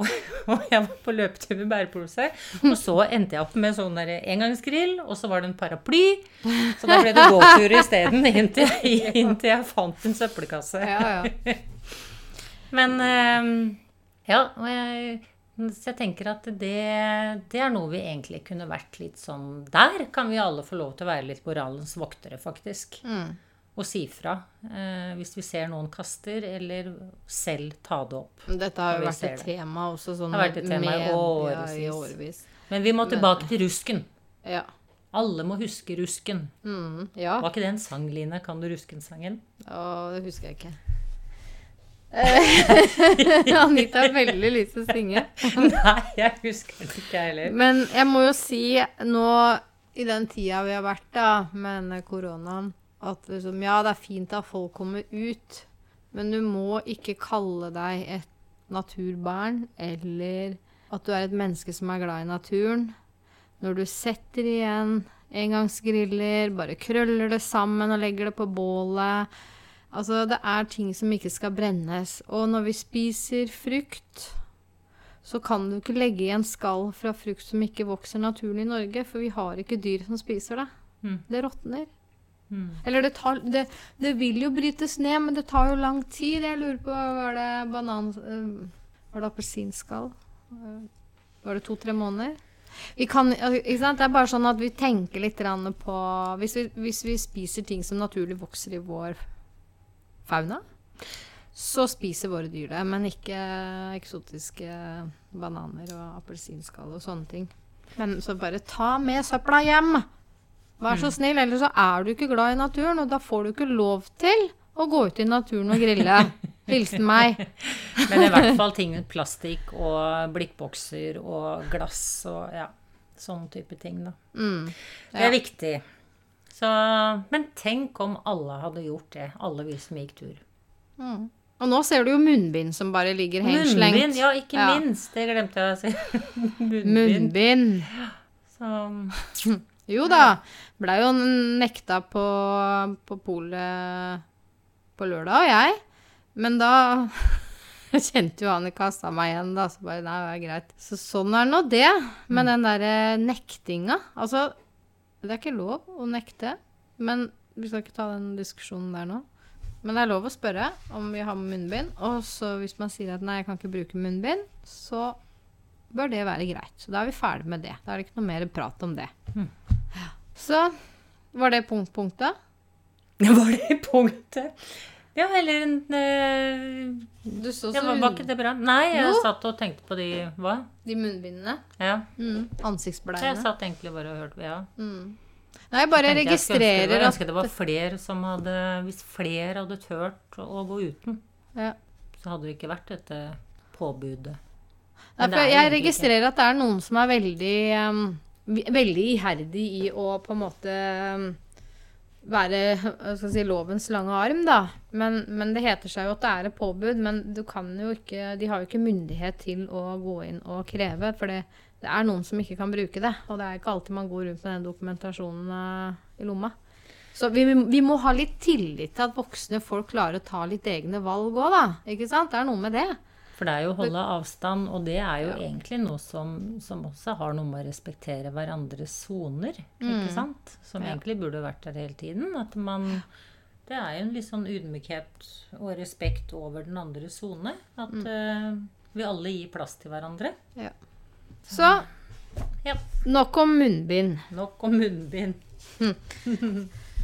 Og jeg var på løpetur med bærepose, og så endte jeg opp med sånn der engangsgrill, og så var det en paraply. Så da ble det gåtur isteden, inntil, inntil jeg fant en søppelkasse. Ja, ja. Men eh, ja, og jeg, så jeg tenker at det, det er noe vi egentlig kunne vært litt sånn Der kan vi alle få lov til å være litt moralens voktere, faktisk. Mm. Og si fra eh, hvis vi ser noen kaster, eller selv ta det opp. Dette har jo vært et det. tema også, sånn Det har vært et tema i årevis. Men vi må tilbake til rusken. Ja. Alle må huske rusken. Mm, ja. Var ikke det en sang, Line? Kan du rusken-sangen? Å, det husker jeg ikke. Eh, Anita har veldig lyst til å synge. Nei, jeg husker det ikke, heller. Men jeg må jo si nå i den tida vi har vært da, med koronaen, at liksom, ja, det er fint at folk kommer ut, men du må ikke kalle deg et naturbarn, eller at du er et menneske som er glad i naturen. Når du setter igjen engangsgriller, bare krøller det sammen og legger det på bålet. Altså, det er ting som ikke skal brennes. Og når vi spiser frukt, så kan du ikke legge igjen skall fra frukt som ikke vokser naturlig i Norge, for vi har ikke dyr som spiser det. Mm. Det råtner. Mm. Eller det tar det, det vil jo brytes ned, men det tar jo lang tid. Jeg lurer på Var det banan... øh, var det appelsinskall? Øh, Var det to-tre måneder? Vi kan? Det er bare sånn at vi tenker litt på hvis vi, hvis vi spiser ting som naturlig vokser i vår fauna, så spiser våre dyr det. Men ikke eksotiske bananer og appelsinskall og sånne ting. Men så bare ta med søpla hjem! Vær så snill, ellers så er du ikke glad i naturen, og da får du ikke lov til å gå ut i naturen og grille. Hilsen meg. Men i hvert fall ting med plastikk og blikkbokser og glass og ja, sånn type ting, da. Mm. Det er viktig. Så, men tenk om alle hadde gjort det, alle vi som gikk tur. Mm. Og nå ser du jo munnbind som bare ligger henslengt. Munnbind, ja, ikke Ja. minst. Det glemte jeg å si. Munnbind. Munnbind. Så, Jo da. Blei jo nekta på, på polet på lørdag, og jeg. Men da kjente jo han i kassa meg igjen, da. Så bare nei, det er greit. Så sånn er nå det. Men den derre nektinga Altså, det er ikke lov å nekte. Men vi skal ikke ta den diskusjonen der nå. Men det er lov å spørre om vi har munnbind. Og så hvis man sier at nei, jeg kan ikke bruke munnbind, så bør det være greit. Så da er vi ferdig med det. Da er det ikke noe mer prat om det. Mm. Så var det punkt punktet. var det punktet? Ja, eller en øh, Du så så var, var ikke det bra? Nei, jeg Jo. satt og tenkte på de Hva? De munnbindene. Ja. Mm. Jeg satt egentlig bare og hørte Ja. Mm. Nei, jeg bare Tenkte jeg skulle ønske det registrerer var- at ønske det var flere som hadde Hvis flere hadde turt å gå uten, ja. så hadde det ikke vært dette påbudet. Nei, Men det for er Jeg egentlig registrerer at det er noen som er veldig um, vi- Veldig iherdig i å på en måte um, være si, lovens lange arm, da. Men, men det heter seg jo at det er et påbud, men du kan jo ikke, de har jo ikke myndighet til å gå inn og kreve. For det, det er noen som ikke kan bruke det. Og det er ikke alltid man går rundt med den dokumentasjonen eh, i lomma. Så vi, vi må ha litt tillit til at voksne folk klarer å ta litt egne valg òg, da. Ikke sant? Det er noe med det. For det er jo å holde avstand, og det er jo egentlig noe som, som også har noe med å respektere hverandres soner, ikke sant? Som Mm. Ja. egentlig burde vært der hele tiden. At man Det er jo en litt sånn ydmykhet og respekt over den andre sone. At Mm. uh, vi alle gir plass til hverandre. Så Ja. nok om munnbind. Nok om munnbind.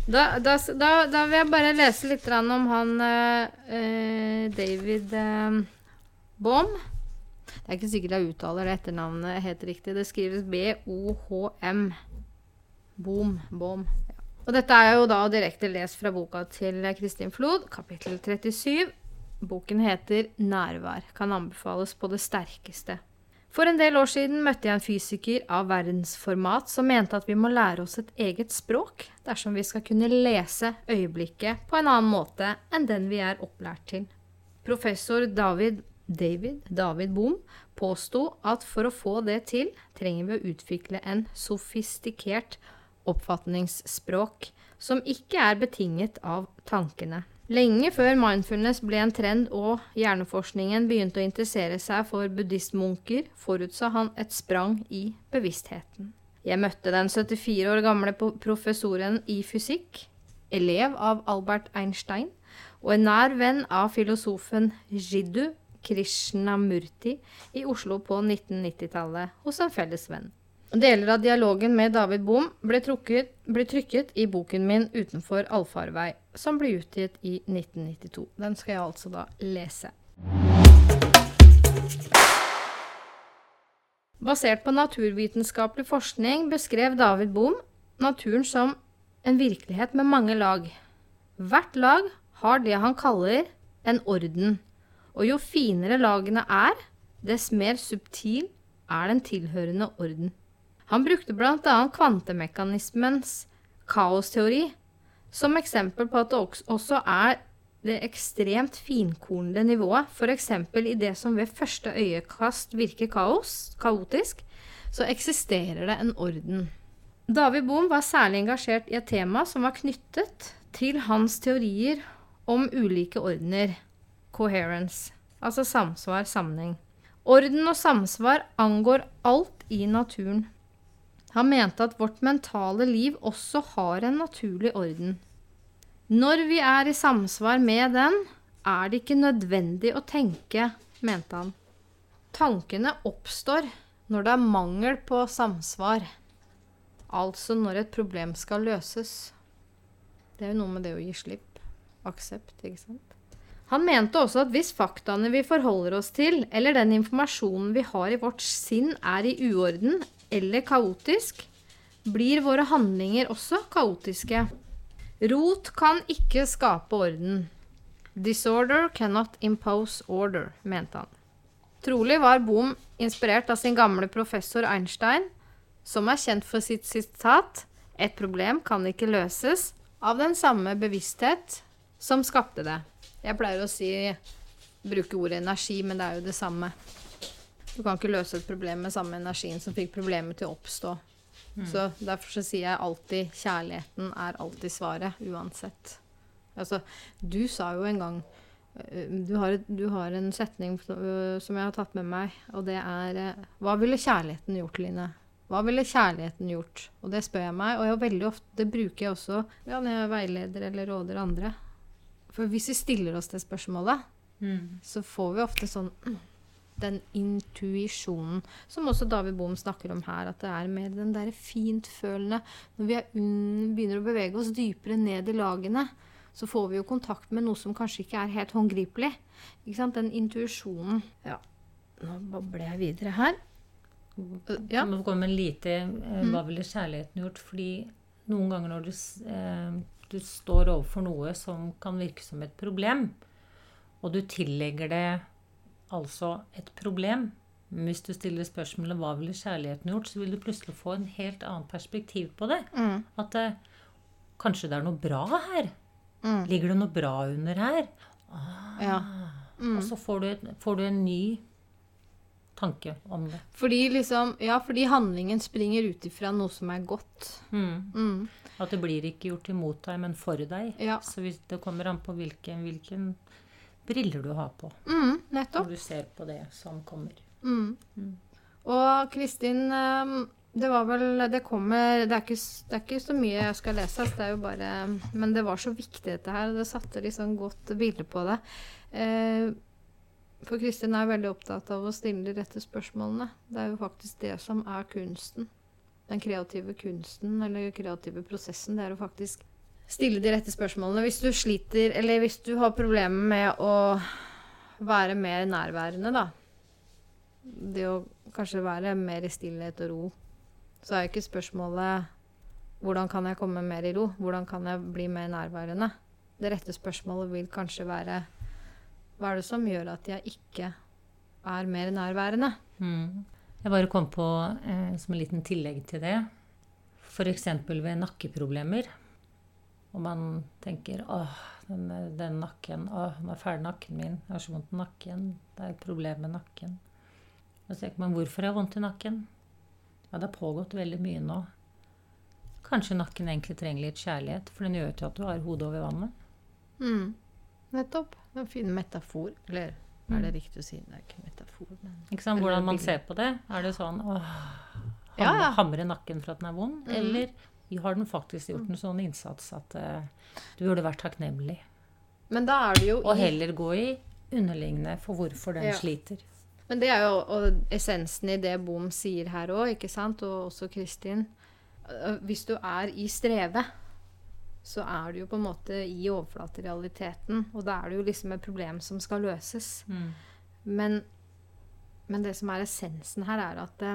Da, da, da, da vil jeg bare lese litt om han eh, eh, David eh, Bohm. Det er ikke sikkert jeg uttaler det etternavnet helt riktig. Det skrives B-O-H-M. Boom. Bom. Ja. Og dette er jo da direkte lest fra boka til Kristin Flod, kapittel 37. Boken heter 'Nærvær'. Kan anbefales på det sterkeste. For en del år siden møtte jeg en fysiker av verdensformat som mente at vi må lære oss et eget språk dersom vi skal kunne lese øyeblikket på en annen måte enn den vi er opplært til. Professor David David, David Bohm påsto at for å få det til, trenger vi å utvikle en sofistikert oppfatningsspråk som ikke er betinget av tankene. Lenge før mindfulness ble en trend og hjerneforskningen begynte å interessere seg for buddhistmunker, forutså han et sprang i bevisstheten. Jeg møtte den 74 år gamle professoren i fysikk, elev av Albert Einstein, og en nær venn av filosofen Jiddu Krishnamurti i Oslo på 1990-tallet hos en felles venn. Deler av dialogen med David Bohm ble, trukket, ble trykket i boken min 'Utenfor allfarvei', som ble utgitt i 1992. Den skal jeg altså da lese. Basert på naturvitenskapelig forskning beskrev David Bohm naturen som en virkelighet med mange lag. Hvert lag har det han kaller en orden, og jo finere lagene er, dess mer subtil er den tilhørende orden. Han brukte bl.a. kvantemekanismens kaosteori som eksempel på at det også er det ekstremt finkornede nivået, f.eks. i det som ved første øyekast virker kaos, kaotisk, så eksisterer det en orden. David Bohm var særlig engasjert i et tema som var knyttet til hans teorier om ulike ordener, coherence, altså samsvar, sammenheng. Orden og samsvar angår alt i naturen. Han mente at vårt mentale liv også har en naturlig orden. Når vi er i samsvar med den, er det ikke nødvendig å tenke, mente han. Tankene oppstår når det er mangel på samsvar. Altså når et problem skal løses. Det er jo noe med det å gi slipp. Aksept, ikke sant. Han mente også at hvis faktaene vi forholder oss til, eller den informasjonen vi har i vårt sinn, er i uorden eller kaotisk, blir våre handlinger også kaotiske. Rot kan ikke skape orden. Disorder cannot impose order, mente han. Trolig var Bohm inspirert av sin gamle professor Einstein, som er kjent for sitt sitat 'Et problem kan ikke løses av den samme bevissthet som skapte det'. Jeg pleier å si bruke ordet energi, men det er jo det samme. Du kan ikke løse et problem med samme energien som fikk problemet til å oppstå. Så derfor så sier jeg alltid kjærligheten er alltid svaret, uansett. Altså, du sa jo en gang øh, du har, du har en setning øh, som jeg har tatt med meg, og det er øh, Hva ville kjærligheten gjort, Line? Hva ville kjærligheten gjort? Og det spør jeg meg, og jeg veldig ofte det bruker jeg også ja, når jeg veileder eller råder andre. For hvis vi stiller oss det spørsmålet, Mm. så får vi ofte sånn mm, den intuisjonen som også David Bohm snakker om her, at det er mer den derre fintfølende Når vi er un begynner å bevege oss dypere ned i lagene, så får vi jo kontakt med noe som kanskje ikke er helt håndgripelig. Ikke sant? Den intuisjonen. Ja. Nå babler jeg videre her. Ja. Jeg må komme med en lite eh, Hva ville kjærligheten gjort? Fordi noen ganger når du, eh, du står overfor noe som kan virke som et problem, og du tillegger det altså et problem men Hvis du stiller spørsmålet 'Hva ville kjærligheten gjort?', så vil du plutselig få en helt annet perspektiv på det. Mm. At eh, kanskje det er noe bra her. Mm. Ligger det noe bra under her? Ja. Og så får du, får du en ny tanke om det. Fordi liksom Ja, fordi handlingen springer ut ifra noe som er godt. Mm. Mm. At det blir ikke gjort imot deg, men for deg. Ja. Så hvis det kommer an på hvilken, hvilken briller du har på Mm, nettopp. når du ser på det som kommer. Mm. Og Kristin, eh, det var vel Det kommer det er, ikke, det er ikke så mye jeg skal lese, det er jo bare Men det var så viktig, dette her. Det satte liksom godt bilde på det. Eh, For Kristin er veldig opptatt av å stille de rette spørsmålene. Det er jo faktisk det som er kunsten. Den kreative kunsten, eller kreative prosessen, det er å faktisk stille de rette spørsmålene. Hvis du sliter, eller hvis du har problemer med å være mer nærværende, da det å kanskje være mer i stillhet og ro, så er jo ikke spørsmålet hvordan kan jeg komme mer i ro? Hvordan kan jeg bli mer nærværende? Det rette spørsmålet vil kanskje være hva er det som gjør at jeg ikke er mer nærværende? Mm. Jeg bare kom på, eh, som en liten tillegg til det, f.eks. ved nakkeproblemer. Og man tenker åh, den, den nakken, åh, nå er ferdig nakken min, jeg har så vondt i nakken, det er et problem med nakken. Og så tenker man hvorfor har jeg vondt i nakken? Ja, det har pågått veldig mye nå. Kanskje nakken egentlig trenger litt kjærlighet, for den gjør til at du har hodet over vannet. Mm. Nettopp. En fin metafor. Eller er det riktig å si? Det er ikke metafor, men Ikke sant? Hvordan man ser på det. Er det sånn åh, Ja, ja. hamre nakken for at den er vond? Mm. Eller har den faktisk gjort en sånn innsats at uh, du burde vært takknemlig? Men da er det jo Og heller gå i underliggende for hvorfor den Ja. sliter. Men det er jo essensen i det Bom sier her òg, ikke sant? Og også Kristin. Hvis du er i strevet, så er du jo på en måte i overflaterealiteten. Og da er det jo liksom et problem som skal løses. Mm. Men, men det som er essensen her, er at det,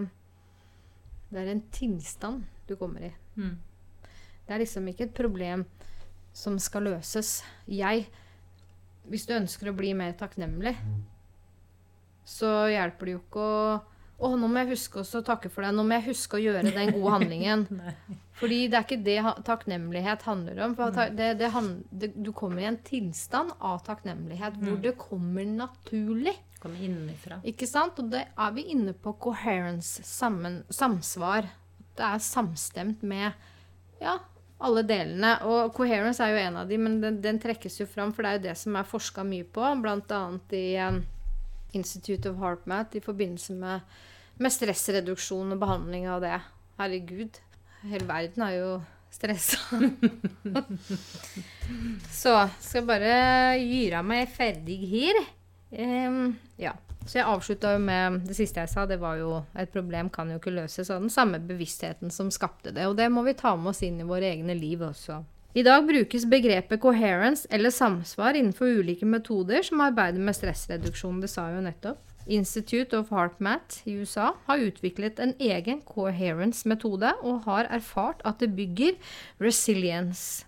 det er en tilstand du kommer i. Mm. Det er liksom ikke et problem som skal løses. Jeg Hvis du ønsker å bli mer takknemlig, så hjelper det jo ikke å å, nå må jeg huske å takke for det. Nå må jeg huske å gjøre den gode handlingen. Fordi det er ikke det takknemlighet handler om. Det, det han, det, du kommer i en tilstand av takknemlighet hvor det kommer naturlig. Kommer innenfra. Ikke sant? Og det er vi inne på coherence, sammen, samsvar. Det er samstemt med ja, alle delene. Og coherence er jo en av de, men den, den trekkes jo fram, for det er jo det som er forska mye på, bl.a. i um, Institute of HeartMath i forbindelse med, med stressreduksjon og behandling av det. Herregud, hele verden er jo stressa. Så skal bare gyre meg ferdig her. Um, ja. Så jeg avslutta jo med det siste jeg sa. Det var jo et problem kan jo ikke løses av den samme bevisstheten som skapte det. Og det må vi ta med oss inn i våre egne liv også. I dag brukes begrepet coherence eller samsvar innenfor ulike metoder som arbeider med stressreduksjon. Det sa jeg jo nettopp. Institute of HeartMath i USA har utviklet en egen coherence-metode og har erfart at det bygger resilience.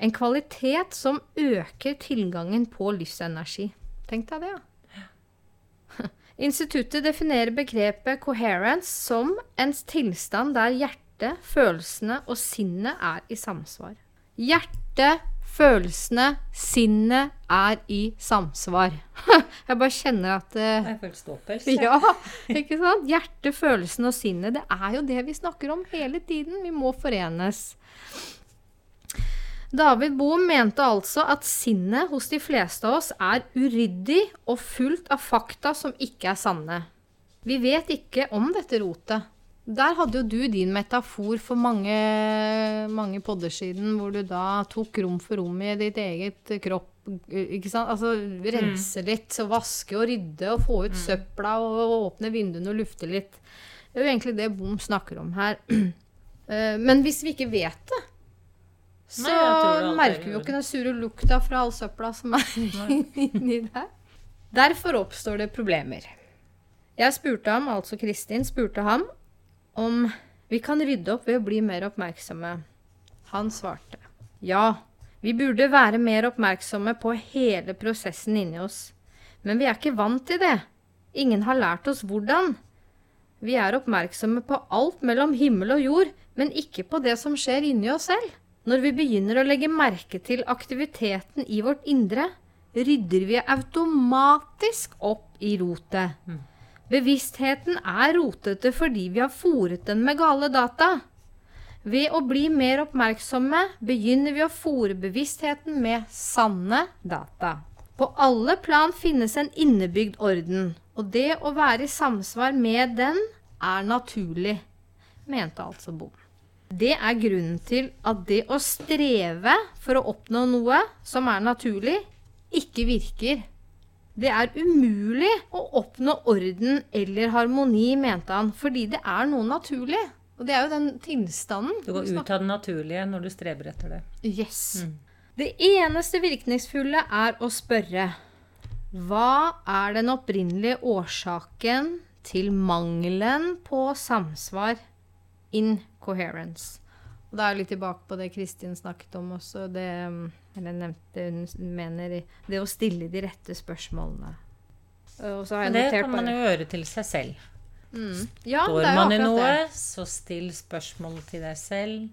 En kvalitet som øker tilgangen på livsenergi. Tenk deg det, ja. Instituttet definerer begrepet coherence som en tilstand der hjertet, følelsene og sinnet er i samsvar. Hjertet, følelsene, sinnet er i samsvar. Jeg bare kjenner at Det Jeg føler ståpels. Ja, ikke sant? Hjertet, følelsene og sinnet. Det er jo det vi snakker om hele tiden. Vi må forenes. David Bohm mente altså at sinnet hos de fleste av oss er uryddig og fullt av fakta som ikke er sanne. Vi vet ikke om dette rotet. Der hadde jo du din metafor for mange, mange podder siden, hvor du da tok rom for rom i ditt eget kropp. Ikke sant? Altså rense litt, og vaske og rydde og få ut søpla og åpne vinduene og lufte litt. Det er jo egentlig det Bom snakker om her. Eh, Men hvis vi ikke vet det, så Nei, merker vi jo ikke den sure lukta fra all søpla som er inni der. Derfor oppstår det problemer. Jeg spurte ham, altså Kristin, spurte ham om vi kan rydde opp ved å bli mer oppmerksomme. Han svarte ja, vi burde være mer oppmerksomme på hele prosessen inni oss. Men vi er ikke vant til det. Ingen har lært oss hvordan. Vi er oppmerksomme på alt mellom himmel og jord, men ikke på det som skjer inni oss selv. Når vi begynner å legge merke til aktiviteten i vårt indre, rydder vi automatisk opp i rotet. Bevisstheten er rotete fordi vi har fòret den med gale data. Ved å bli mer oppmerksomme begynner vi å fòre bevisstheten med sanne data. På alle plan finnes en innebygd orden, og det å være i samsvar med den er naturlig, mente altså Bom. Det er grunnen til at det å streve for å oppnå noe som er naturlig, ikke virker. Det er umulig å oppnå orden eller harmoni, mente han, fordi det er noe naturlig. Og det er jo den tilstanden. Du går ut av det naturlige når du streber etter det. Yes. Det eneste virkningsfulle er å spørre hva er den opprinnelige årsaken til mangelen på samsvar? Incoherence. Og da er jeg litt tilbake på det Kristin snakket om også, det Eller nevnte hun mener det å stille de rette spørsmålene. Men det kan man jo gjøre til seg selv. Mm. Ja, Står man i noe, det. så still spørsmål til deg selv.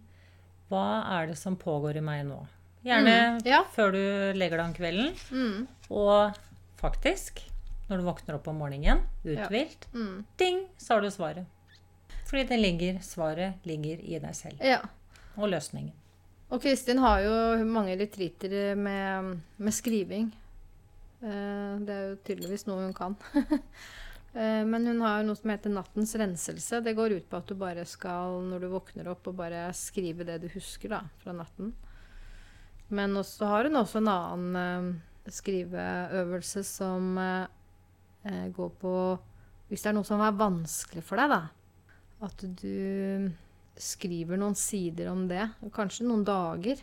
Hva er det som pågår i meg nå? Gjerne Mm, ja. før du legger deg om kvelden. Mm, Og faktisk, når du våkner opp om morgenen, uthvilt, mm. ding, så har du svaret. Fordi det ligger, svaret ligger i deg selv. Ja. Og løsningen. Og Kristin har jo mange retreater med, med skriving. Eh, Det er jo tydeligvis noe hun kan. Eh, Men hun har jo noe som heter Nattens renselse. Det går ut på at du bare skal, når du våkner opp, og bare skrive det du husker da, fra natten. Men også har hun også en annen eh, skriveøvelse som går på Hvis det er noe som er vanskelig for deg, da. At du skriver noen sider om det. Kanskje noen dager.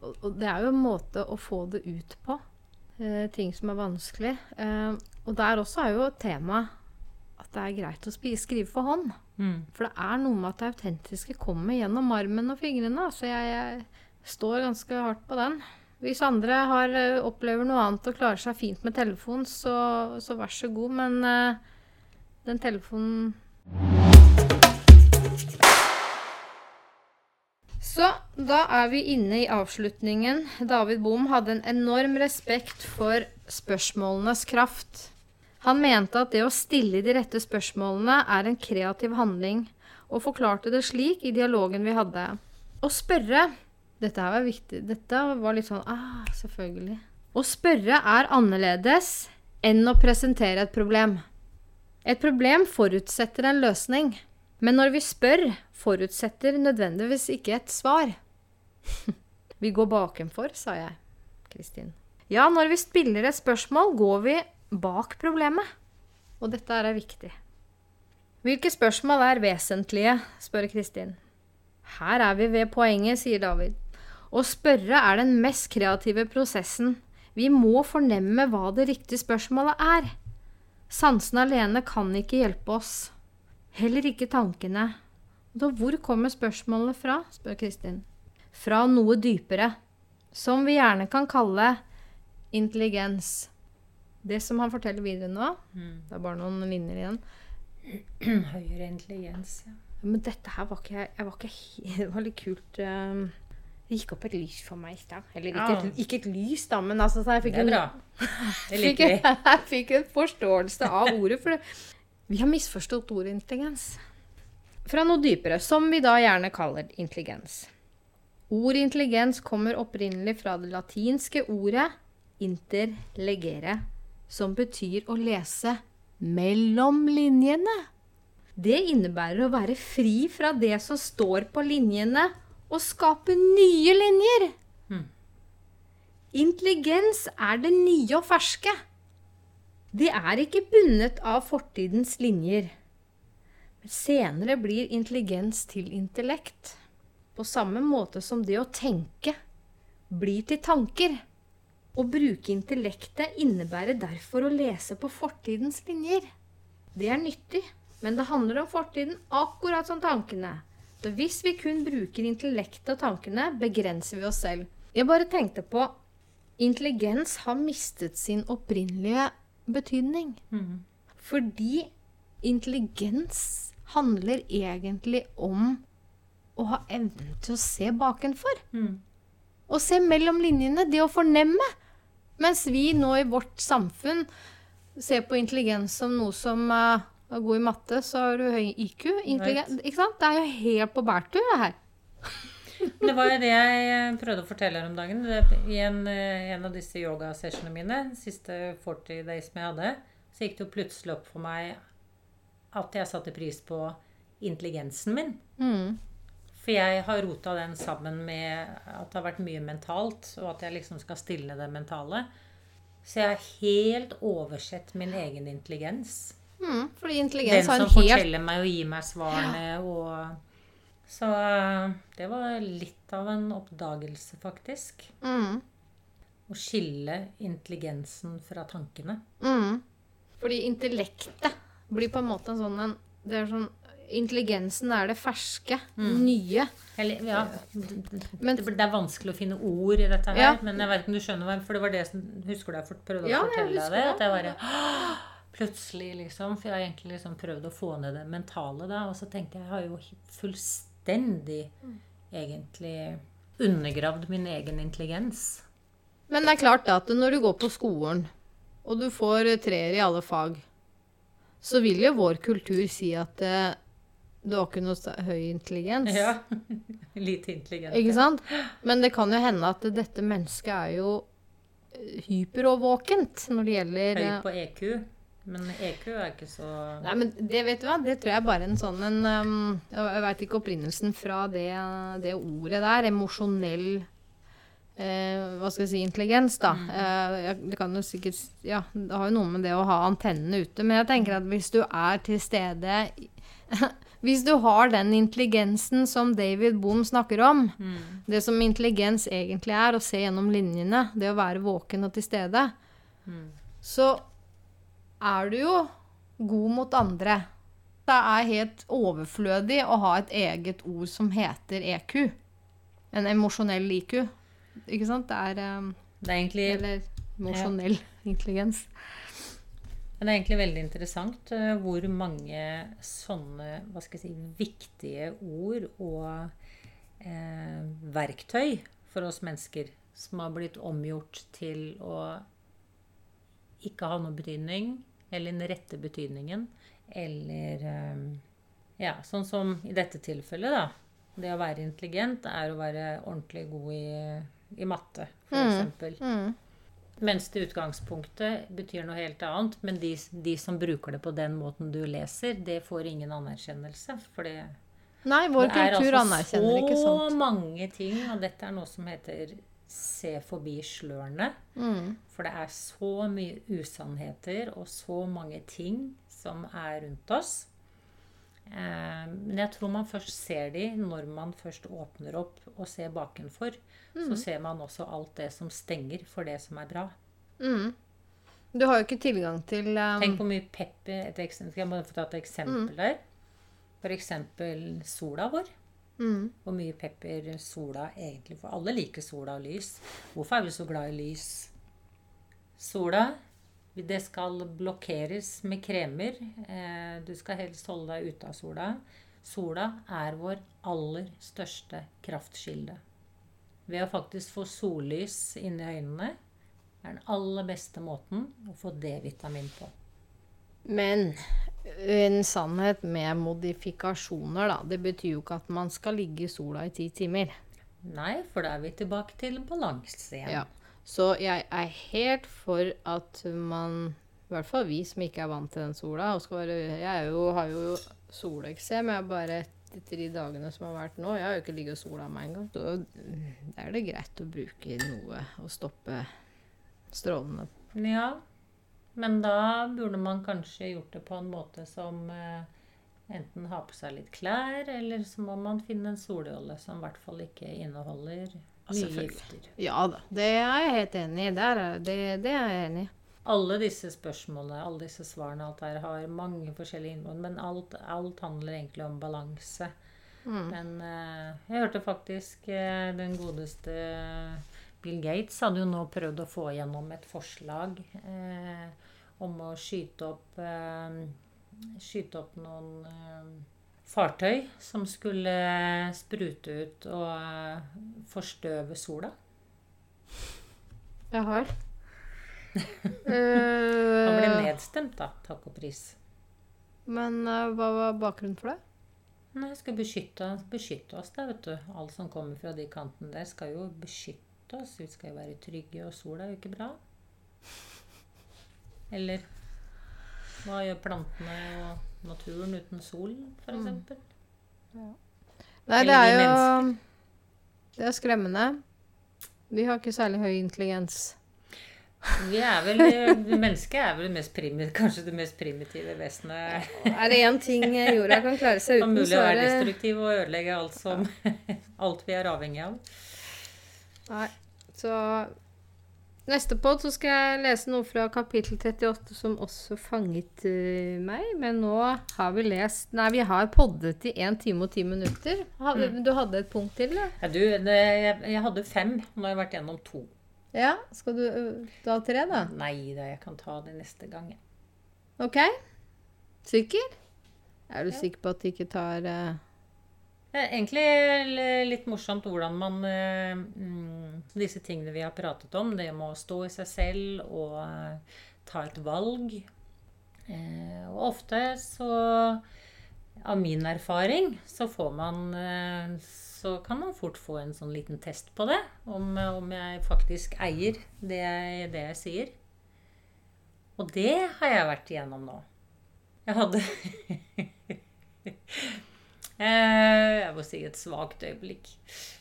Og, det er jo en måte å få det ut på. Eh, ting som er vanskelig. Eh, og der også er jo temaet at det er greit å skrive for hånd. Mm. For det er noe med at det autentiske kommer gjennom armen og fingrene. Så jeg, jeg står ganske hardt på den. Hvis andre har, eh, opplever noe annet og klarer seg fint med telefon, så, så vær så god. Men eh, den telefonen Så da er vi inne i avslutningen. David Bohm hadde en enorm respekt for spørsmålenes kraft. Han mente at det å stille de rette spørsmålene er en kreativ handling, og forklarte det slik i dialogen vi hadde. Å spørre Dette her var viktig. Dette var litt sånn Ah, selvfølgelig. Å spørre er annerledes enn å presentere et problem. Et problem forutsetter en løsning. Men når vi spør, forutsetter nødvendigvis ikke et svar. vi går bakenfor, sa jeg, Kristin. Ja, når vi spiller et spørsmål, går vi bak problemet. Og dette er viktig. Hvilke spørsmål er vesentlige, spør Kristin. Her er vi ved poenget, sier David. Å spørre er den mest kreative prosessen. Vi må fornemme hva det riktige spørsmålet er. Sansene alene kan ikke hjelpe oss. Heller ikke tankene. Da hvor kommer spørsmålene fra? spør Kristin. Fra noe dypere. Som vi gjerne kan kalle intelligens. Det som han forteller videre nå, det er bare noen linjer igjen Høyere intelligens. Ja. Men dette her var ikke jeg var ikke Det var litt kult. um, Det gikk opp et lys for meg i stad. Eller ikke, Ja. et, ikke et lys, da, men altså, så jeg fikk Det er en- bra. Det fikk, liker vi. jeg fikk en forståelse av ordet. For det, vi har misforstått ordet intelligens. Fra noe dypere, som vi da gjerne kaller intelligens. Ordet intelligens kommer opprinnelig fra det latinske ordet interlegere, som betyr å lese mellom linjene. Det innebærer å være fri fra det som står på linjene, og skape nye linjer. Intelligens er det nye og ferske. Det er ikke bundet av fortidens linjer. Men senere blir intelligens til intellekt. På samme måte som det å tenke blir til tanker. Å bruke intellektet innebærer derfor å lese på fortidens linjer. Det er nyttig, men det handler om fortiden akkurat som tankene. Så hvis vi kun bruker intellektet og tankene, begrenser vi oss selv. Jeg bare tenkte på intelligens har mistet sin opprinnelige betydning. Mm. Fordi intelligens handler egentlig om å ha evnen til å se bakenfor. Mhm. Å se mellom linjene, det å fornemme. Mens vi nå i vårt samfunn ser på intelligens som noe som uh, er god i matte, så har du høy IQ. Ikke sant? Det er jo helt på bærtur, det her. Det var jo det jeg prøvde å fortelle her om dagen. I en, eh, en av disse yogasessionene mine, siste 40 days som jeg hadde, så gikk det jo plutselig opp for meg at jeg satte pris på intelligensen min. Mm. For jeg har rota den sammen med at det har vært mye mentalt, og at jeg liksom skal stilne det mentale. Så jeg har helt oversett min egen intelligens. Mm, fordi intelligens har som en helt forteller meg og gir meg svarene og Så eh, det var litt av en oppdagelse, faktisk. mm, Å skille intelligensen fra tankene. mm. Fordi intellektet blir på en måte en sånn en Det er sånn Intelligensen er det ferske, nye. Eller, ja, Men- det, det er vanskelig å finne ord i dette her, Ja. men jeg vet ikke om du skjønner hva For det var det som Husker du jeg prøvde å Ja, fortelle deg det? det. At jeg bare «Åh!» Plutselig, liksom. For jeg har egentlig liksom prøvd å få ned det mentale da, og så tenkte jeg jeg har jo fullstendig egentlig undergravd min egen intelligens. Men det er klart at når du går på skolen, og du får treer i alle fag, så vil jo vår kultur si at det du har ikke noe høy intelligens. Ja. Lite intelligent. Ikke sant? Men det kan jo hende at dette mennesket er jo hyperovervåkent når det gjelder Høy eh, på EQ. Men EQ er ikke så Nei, men det vet du hva, det tror jeg bare er en sånn en um, Jeg veit ikke opprinnelsen fra det, det ordet der. Emosjonell eh, Hva skal jeg si intelligens, da. Eh, jeg, det kan jo sikkert Ja, det har jo noe med det å ha antennene ute. Men jeg tenker at hvis du er til stede Hvis du har den intelligensen som David Bohm snakker om, det som intelligens egentlig er, å se gjennom linjene, det å være våken og til stede, så er du jo god mot andre. Det er helt overflødig å ha et eget ord som heter EQ. En emosjonell IQ. Ikke sant? Det er um, Det er egentlig Eller emosjonell intelligens. Men det er egentlig veldig interessant eh, hvor mange sånne hva skal jeg si, viktige ord og eh, verktøy for oss mennesker som har blitt omgjort til å ikke ha noe betydning, eller den rette betydningen, eller eh, Ja, sånn som i dette tilfellet, da. Det å være intelligent er å være ordentlig god i, i matte, f.eks. Mm. Mens det utgangspunktet betyr noe helt annet. Men de, de som bruker det på den måten du leser, det får ingen anerkjennelse. For det, Nei, vår det er kultur altså anerkjenner ikke så mange ting, og dette er noe som heter se forbi slørene. Mm. For det er så mye usannheter og så mange ting som er rundt oss. Eh, men jeg tror man først ser de når man først åpner opp og ser bakenfor. Så ser man også alt det som stenger for det som er bra. Mm. Du har jo ikke tilgang til um, Tenk hvor mye pepper et eksempel, Skal jeg bare få ta et eksempel der? For eksempel sola vår. Mm. Hvor mye pepper sola egentlig får. Alle liker sola og lys. Hvorfor er vi så glad i lys? Sola, det skal blokkeres med kremer. Eh, Du skal helst holde deg ute av sola. Sola er vår aller største kraftkilde. Ved å faktisk få sollys inni øynene er den aller beste måten å få D-vitamin på. Men en sannhet med modifikasjoner, da. Det betyr jo ikke at man skal ligge i sola i ti timer. Nei, for da er vi tilbake til balanse igjen. Ja. Så jeg er helt for at man I hvert fall vi som ikke er vant til den sola. Være, jeg jo, har jo soleksem. Jeg bare etter de dagene som har vært nå. Jeg har jo ikke ligget og sola meg engang. Så da er det greit å bruke noe og stoppe strålene. Ja, men da burde man kanskje gjort det på en måte som eh, enten har på seg litt klær, eller så må man finne en sololje som i hvert fall ikke inneholder mye gifter. Ja da, det er jeg helt enig i. Det, det er jeg enig i. Alle disse spørsmålene, alle disse svarene, alt her har mange forskjellige innhold, men alt, alt handler egentlig om balanse. Mm. Men eh, jeg hørte faktisk eh, den godeste Bill Gates hadde jo nå prøvd å få gjennom et forslag eh, om å skyte opp eh, Skyte opp noen eh, fartøy som skulle sprute ut og eh, forstøve sola. Jeg har. Han ble nedstemt, da. Takk og pris. Men hva var bakgrunnen for det? Nei, skal beskytte, beskytte oss, da, vet du. Alt som kommer fra de kantene der, skal jo beskytte oss. Vi skal jo være trygge, og sola er jo ikke bra. Eller hva gjør plantene og naturen uten sol, f.eks.? eksempel? Nei, det er jo Det er skremmende. Vi har ikke særlig høy intelligens. Vi er vel, Mennesket er vel det kanskje det mest primitive vesenet. Er det én ting jorda kan klare seg uten, Det er uten, mulig å være destruktiv og ødelegge alt som Alt vi er avhengig av. Nei. Så neste podd så skal jeg lese noe fra kapittel 38 som også fanget uh, meg. Men nå har vi lest Nei, vi har poddet i 1 time og 10 minutter. Hadde, Du hadde et punkt til. Ja, du, det, jeg, jeg hadde fem. Nå har jeg vært gjennom to. Ja? Skal du ta tre, da? Nei da, jeg kan ta det neste gang. OK? Sikker? Er du Ja. sikker på at de ikke tar er egentlig litt morsomt hvordan man eh, mm, Disse tingene vi har pratet om, det med å stå i seg selv og eh, ta et valg. Eh, og ofte så Av min erfaring så får man Så kan man fort få en sånn liten test på det. Om, om jeg faktisk eier det jeg, det jeg sier. Og det har jeg vært igjennom nå. Jeg hadde Jeg må si et svakt øyeblikk.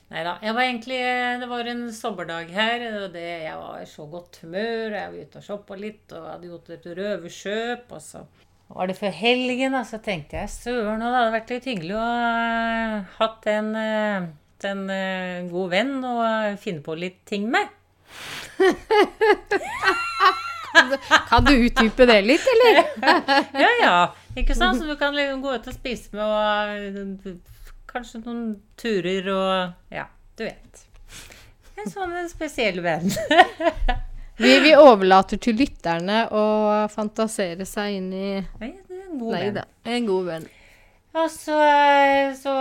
Nei da. Jeg var egentlig Det var en sommerdag her, og det, jeg var i så godt humør. Jeg var ute og shoppa litt og hadde gjort et røverkjøp. Og så var det før helgen, og så tenkte jeg søren, det hadde vært litt hyggelig å ha hatt en, eh, en eh, god venn å finne på litt ting med. Kan du utdype det litt, eller? Ja, ja. Ikke sant? Så du kan liksom gå ut og spise med og kanskje noen turer og Ja, du vet. En sånn spesiell venn. Vi, vi overlater til lytterne å fantasere seg inn i Nei, det er en god venn. En god venn. Og så, så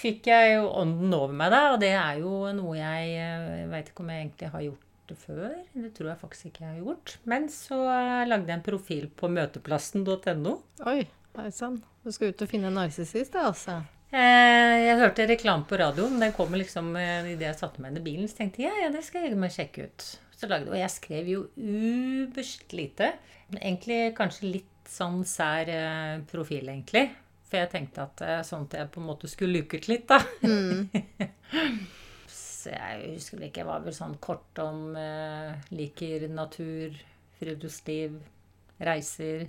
fikk jeg jo ånden over meg, da. Og det er jo noe jeg Jeg veit ikke om jeg egentlig har gjort det før. Det tror jeg faktisk ikke jeg har gjort. Men så lagde jeg en profil på møteplassen.no. Oi, hei sann. Du skal ut og finne en narsissist, da, altså. Eh, Jeg hørte reklame på radioen. Den kom liksom eh, idet jeg satte meg inn i bilen. Så tenkte jeg ja, ja, det skal jeg meg sjekke ut. Så lagde, og jeg skrev jo uberst lite. Egentlig kanskje litt sånn sær eh, profil, egentlig. For jeg tenkte at eh, sånn at jeg på en måte skulle luke ut litt, da. Så jeg husker vel ikke. Jeg var vel sånn kort om eh, liker natur, friluftsliv, reiser.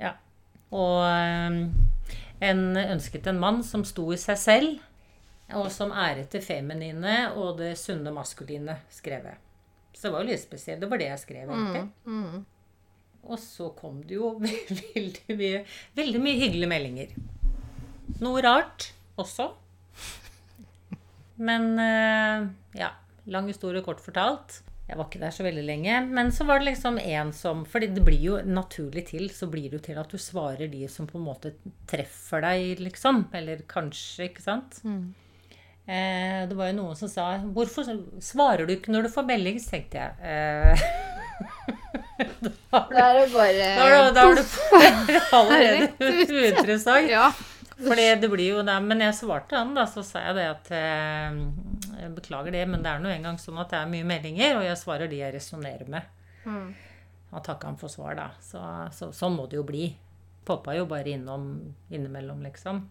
Ja. Og eh, en, ønsket en mann som sto i seg selv, og som æret det feminine og det sunne maskuline, skrev jeg. Så det var jo litt spesielt. Det var det jeg skrev, egentlig. Mm. Og så kom det jo veldig mye, veldig mye hyggelige meldinger. Noe rart også. Men eh, ja. Lang historie kort fortalt. Jeg var ikke der så veldig lenge. Men så var det liksom en som fordi det blir jo naturlig til, så blir det jo til at du svarer de som på en måte treffer deg, liksom. Eller kanskje, ikke sant. Eh, det var jo noen som sa 'Hvorfor svarer du ikke når du får melding?' Så tenkte jeg. Eh, Da er det bare Da er det- da er det allerede uinteressant. Ja. Fordi det blir jo det. Men jeg svarte han, da, så sa jeg det at eh, jeg beklager det, men det er nå engang sånn at det er mye meldinger, og jeg svarer de jeg resonnerer med. Mm. Og takka han for svar, da. Så, så sånn må det jo bli. Poppa jo bare innom innimellom, liksom.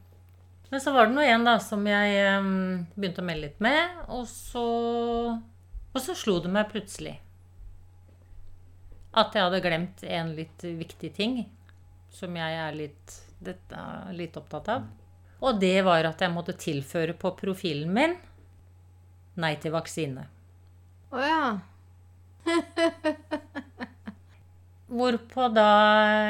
Men så var det nå en da som jeg eh, begynte å melde litt med, og så Og så slo det meg plutselig at jeg hadde glemt en litt viktig ting som jeg er litt, dette, er litt opptatt av. Og det var at jeg måtte tilføre på profilen min nei til vaksine. Å ja. Hvorpå da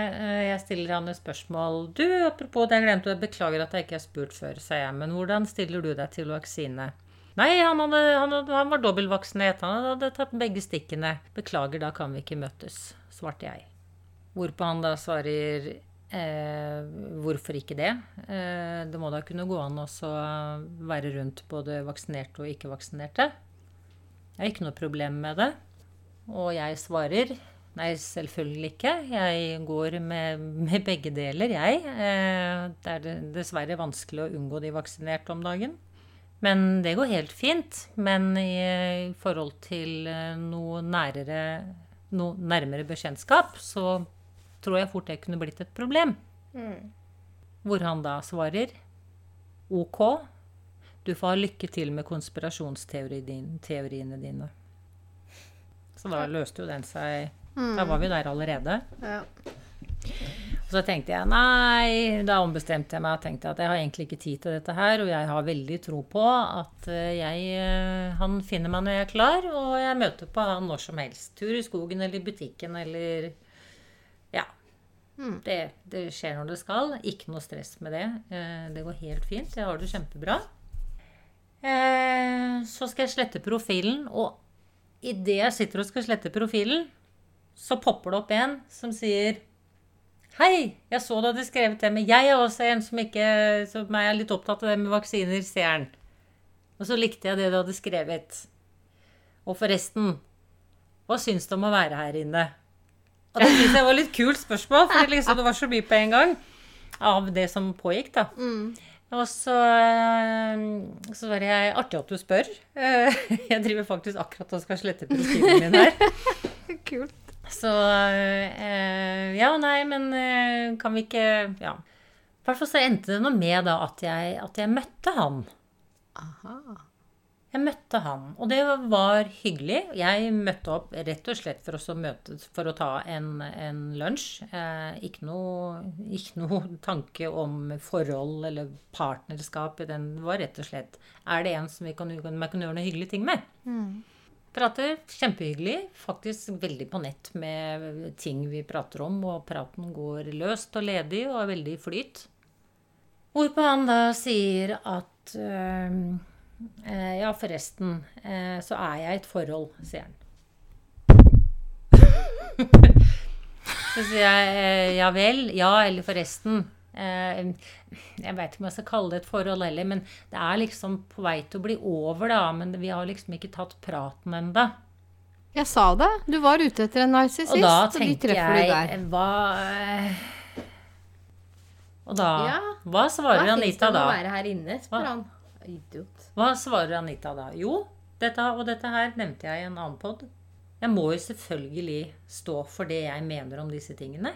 eh, jeg stiller han et spørsmål. Du, apropos det jeg glemte, jeg beklager at jeg ikke har spurt før, sa jeg. Men hvordan stiller du deg til vaksine? Nei, han, hadde, han, hadde, han var dobbeltvaksinert. Han hadde tatt begge stikkene. Beklager, da kan vi ikke møtes, svarte jeg. Hvorpå han da svarer eh, hvorfor ikke det? Eh, det må da kunne gå an å være rundt både vaksinerte og ikke-vaksinerte. Jeg har ikke noe problem med det. Og jeg svarer Nei, selvfølgelig ikke. Jeg går med, med begge deler, jeg. Eh, det er dessverre vanskelig å unngå de vaksinerte om dagen. Men det går helt fint. Men i forhold til eh, noe nærere noe nærmere bekjentskap, så tror jeg fort det kunne blitt et problem. Hvor han da svarer OK, du får ha lykke til med konspirasjonsteoriene dine. Så da løste jo den seg Da var vi der allerede. ja. Og så tenkte jeg nei, da ombestemte jeg meg og tenkte at jeg har egentlig ikke tid til dette her, og jeg har veldig tro på at eh, jeg, eh, han finner meg når jeg er klar, og jeg møter på han når som helst. Tur i skogen eller i butikken eller Ja. Det, det skjer når det skal. Ikke noe stress med det. Eh, Det går helt fint. Jeg har det kjempebra. Eh, Så skal jeg slette profilen, og idet jeg sitter og skal slette profilen, så popper det opp en som sier Hei, jeg så du hadde skrevet det, men jeg er også en som, ikke, som er litt opptatt av det med vaksiner, ser han. Og så likte jeg det du hadde skrevet. Og forresten, hva syns du om å være her inne? Og det synes jeg var litt kult spørsmål, for liksom, det var så mye på en gang av det som pågikk, da. Og så, eh, så var det artig at du spør. Eh, Jeg driver faktisk akkurat og skal slette profilen min her. Kult. Så ja Ja, nei, men eh, kan vi ikke Ja. I hvert fall så endte det noe med da at jeg, at jeg møtte han. Aha. Jeg møtte han, og det var hyggelig. Jeg møtte opp rett og slett for, å møte, for å ta en, en lunsj. Eh, ikke, noe, ikke noe tanke om forhold eller partnerskap. Den var rett og slett Er det en som vi kan, man kan gjøre noe hyggelige ting med? Prater kjempehyggelig. Faktisk veldig på nett med ting vi prater om, og praten går løst og ledig og er veldig i flyt. Hvorpå han da sier at eh, eh, Ja, forresten, eh, så er jeg i et forhold, sier han. så sier jeg eh, ja vel, ja eller forresten. Eh, jeg veit ikke om jeg skal kalle det et forhold heller, men det er liksom på vei til å bli over, da. Men vi har liksom ikke tatt praten ennå. Jeg sa det. Du var ute etter en narsissist, Og da og tenker treffer jeg. Hva eh, Og da Ja. Hva svarer Anita da? være her inne, spør Hva? han. Idiot. Hva svarer Anita da? Jo, dette og dette her nevnte jeg i en annen pod. Jeg må jo selvfølgelig stå for det jeg mener om disse tingene.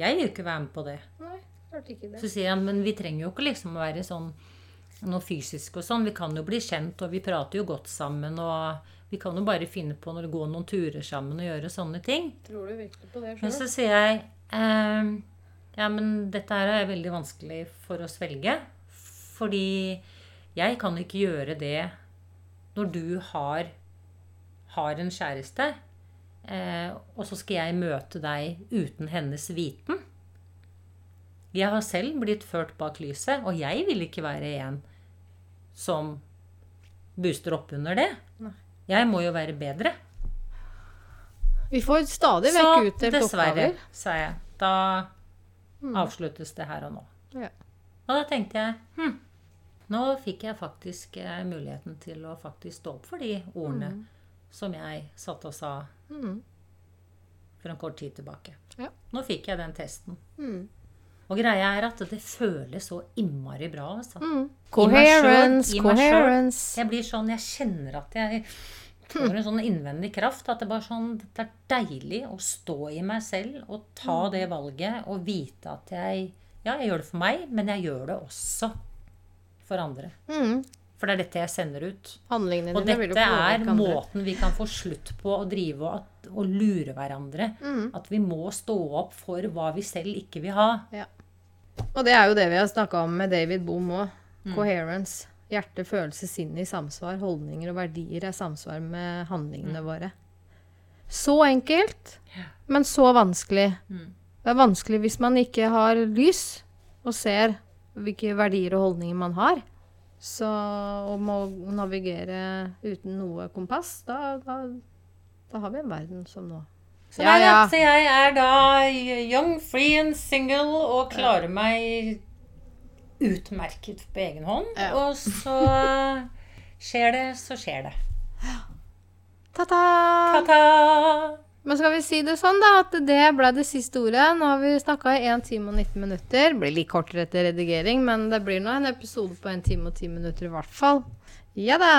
Jeg vil ikke være med på det. Nei, klart ikke det. Så sier han, men vi trenger jo ikke liksom å være sånn noe fysisk og sånn. Vi kan jo bli kjent, og vi prater jo godt sammen, og vi kan jo bare finne på å gå noen turer sammen og gjøre sånne ting. Tror du virkelig på det Men så sier jeg ehm, Ja, men dette her er veldig vanskelig for å svelge. Fordi jeg kan ikke gjøre det når du har, har en kjæreste, eh, og så skal jeg møte deg uten hennes viten. Jeg har selv blitt ført bak lyset, og jeg vil ikke være en som booster opp under det. Jeg må jo være bedre. Vi får stadig Så vekk utdelt dessverre, oppgaver. sa jeg. Da avsluttes det her og nå. Ja. Og da tenkte jeg hm, nå fikk jeg faktisk eh, muligheten til å faktisk stå opp for de ordene som jeg satt og sa Mm. for en kort tid tilbake. Ja. Nå fikk jeg den testen. Mm. Og greia er at det føles så innmari bra. Altså. Mm. I selv, Coherence, selv. coherence. Jeg blir sånn, jeg kjenner at jeg får en sånn innvendig kraft. At det bare sånn, det er deilig å stå i meg selv og ta det valget og vite at jeg Ja, jeg gjør det for meg, men jeg gjør det også for andre. Mm. For det er dette jeg sender ut. Handlingene Og dette er andre. måten vi kan få slutt på å drive og, at, og lure hverandre. Mm. At vi må stå opp for hva vi selv ikke vil ha. Ja. Og det er jo det vi har snakka om med David Boom òg. Mm. Coherence. Hjerte, følelse, sinn i samsvar. Holdninger og verdier er samsvar med handlingene våre. Så enkelt, Mm. Men så vanskelig. Mm. Det er vanskelig hvis man ikke har lys og ser hvilke verdier og holdninger man har. Så om å navigere uten noe kompass, da, da, da har vi en verden som nå. Så, Ja, ja. så jeg er da young, free and single og klarer meg utmerket på egen hånd. Ja. Og så skjer det, så skjer det. Ta-ta! Men skal vi si det sånn, da, at det ble det siste ordet. Nå har vi snakka i 1 time og 19 minutter. Blir litt kortere etter redigering, men det blir nå en episode på 1 time og 10 minutter i hvert fall. Ja da.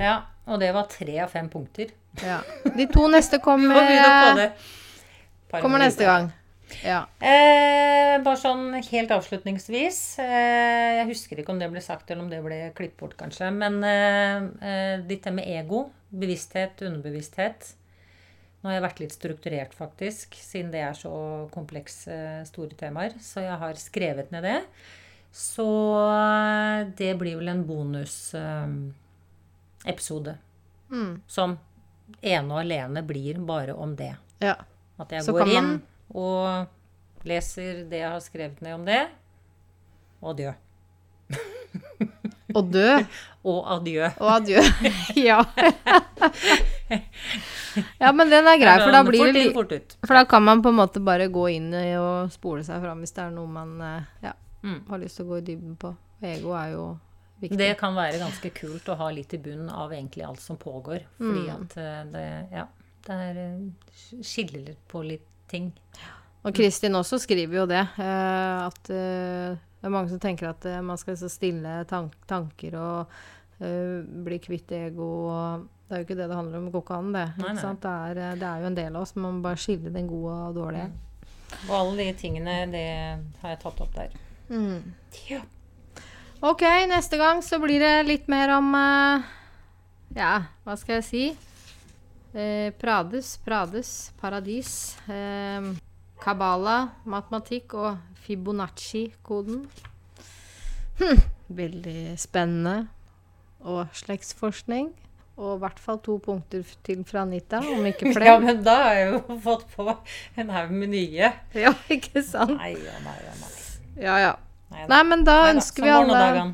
Ja, og det var tre av fem punkter. Ja. De to neste kommer, det. Par kommer neste gang. Ja. Eh, bare sånn helt avslutningsvis. Eh, jeg husker ikke om det ble sagt, eller om det ble klippet bort, kanskje. Men eh, eh, dette med ego, bevissthet, underbevissthet Nå har jeg vært litt strukturert, faktisk, siden det er så komplekse, store temaer. Så jeg har skrevet ned det. Så eh, det blir vel en bonusepisode. Mm. som ene og alene blir bare om det. ja. At jeg Så går inn man- og leser det jeg har skrevet ned om det. Og dø. Og dø. Og adjø. Og adjø. ja. ja, men den er grei, for da blir det. For da kan man på en måte bare gå inn og spole seg fram hvis det er noe man eh, ja, Mm. har lyst til å gå i dybden på. Ego er jo viktig. Det kan være ganske kult å ha litt i bunnen av egentlig alt som pågår. Fordi Mm. at eh, det, ja, det er, eh, skiller på litt ting. Og Kristin også skriver jo det. at det er mange som tenker at man skal stille tanker og bli kvitt ego. Og det er jo ikke det det handler om. Det går ikke an, det. Nei, nei. sant? Det, er, eh, det er jo en del av oss. Man må bare skille den gode og dårlige. Og alle de tingene, det har jeg tatt opp der. Mm. Ja. Ok, neste gang så blir det litt mer om uh, Ja, hva skal jeg si? Uh, Prades, Prades, paradis. Uh, Kabbalah, matematikk og Fibonacci-koden. Hm, veldig spennende. Og slektsforskning. Og i hvert fall to punkter til fra Anita, om ikke flere. ja, men da har jeg jo fått på en haug med nye. Ja, ikke sant? Nei og nei og nei. Ja, ja. Nei, Nei, men da Neida, ønsker sånn vi nå alle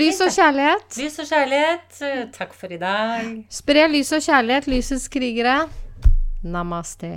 lys og kjærlighet. Lys og kjærlighet. Takk for i dag. Spre lys og kjærlighet, lysets krigere. Namaste.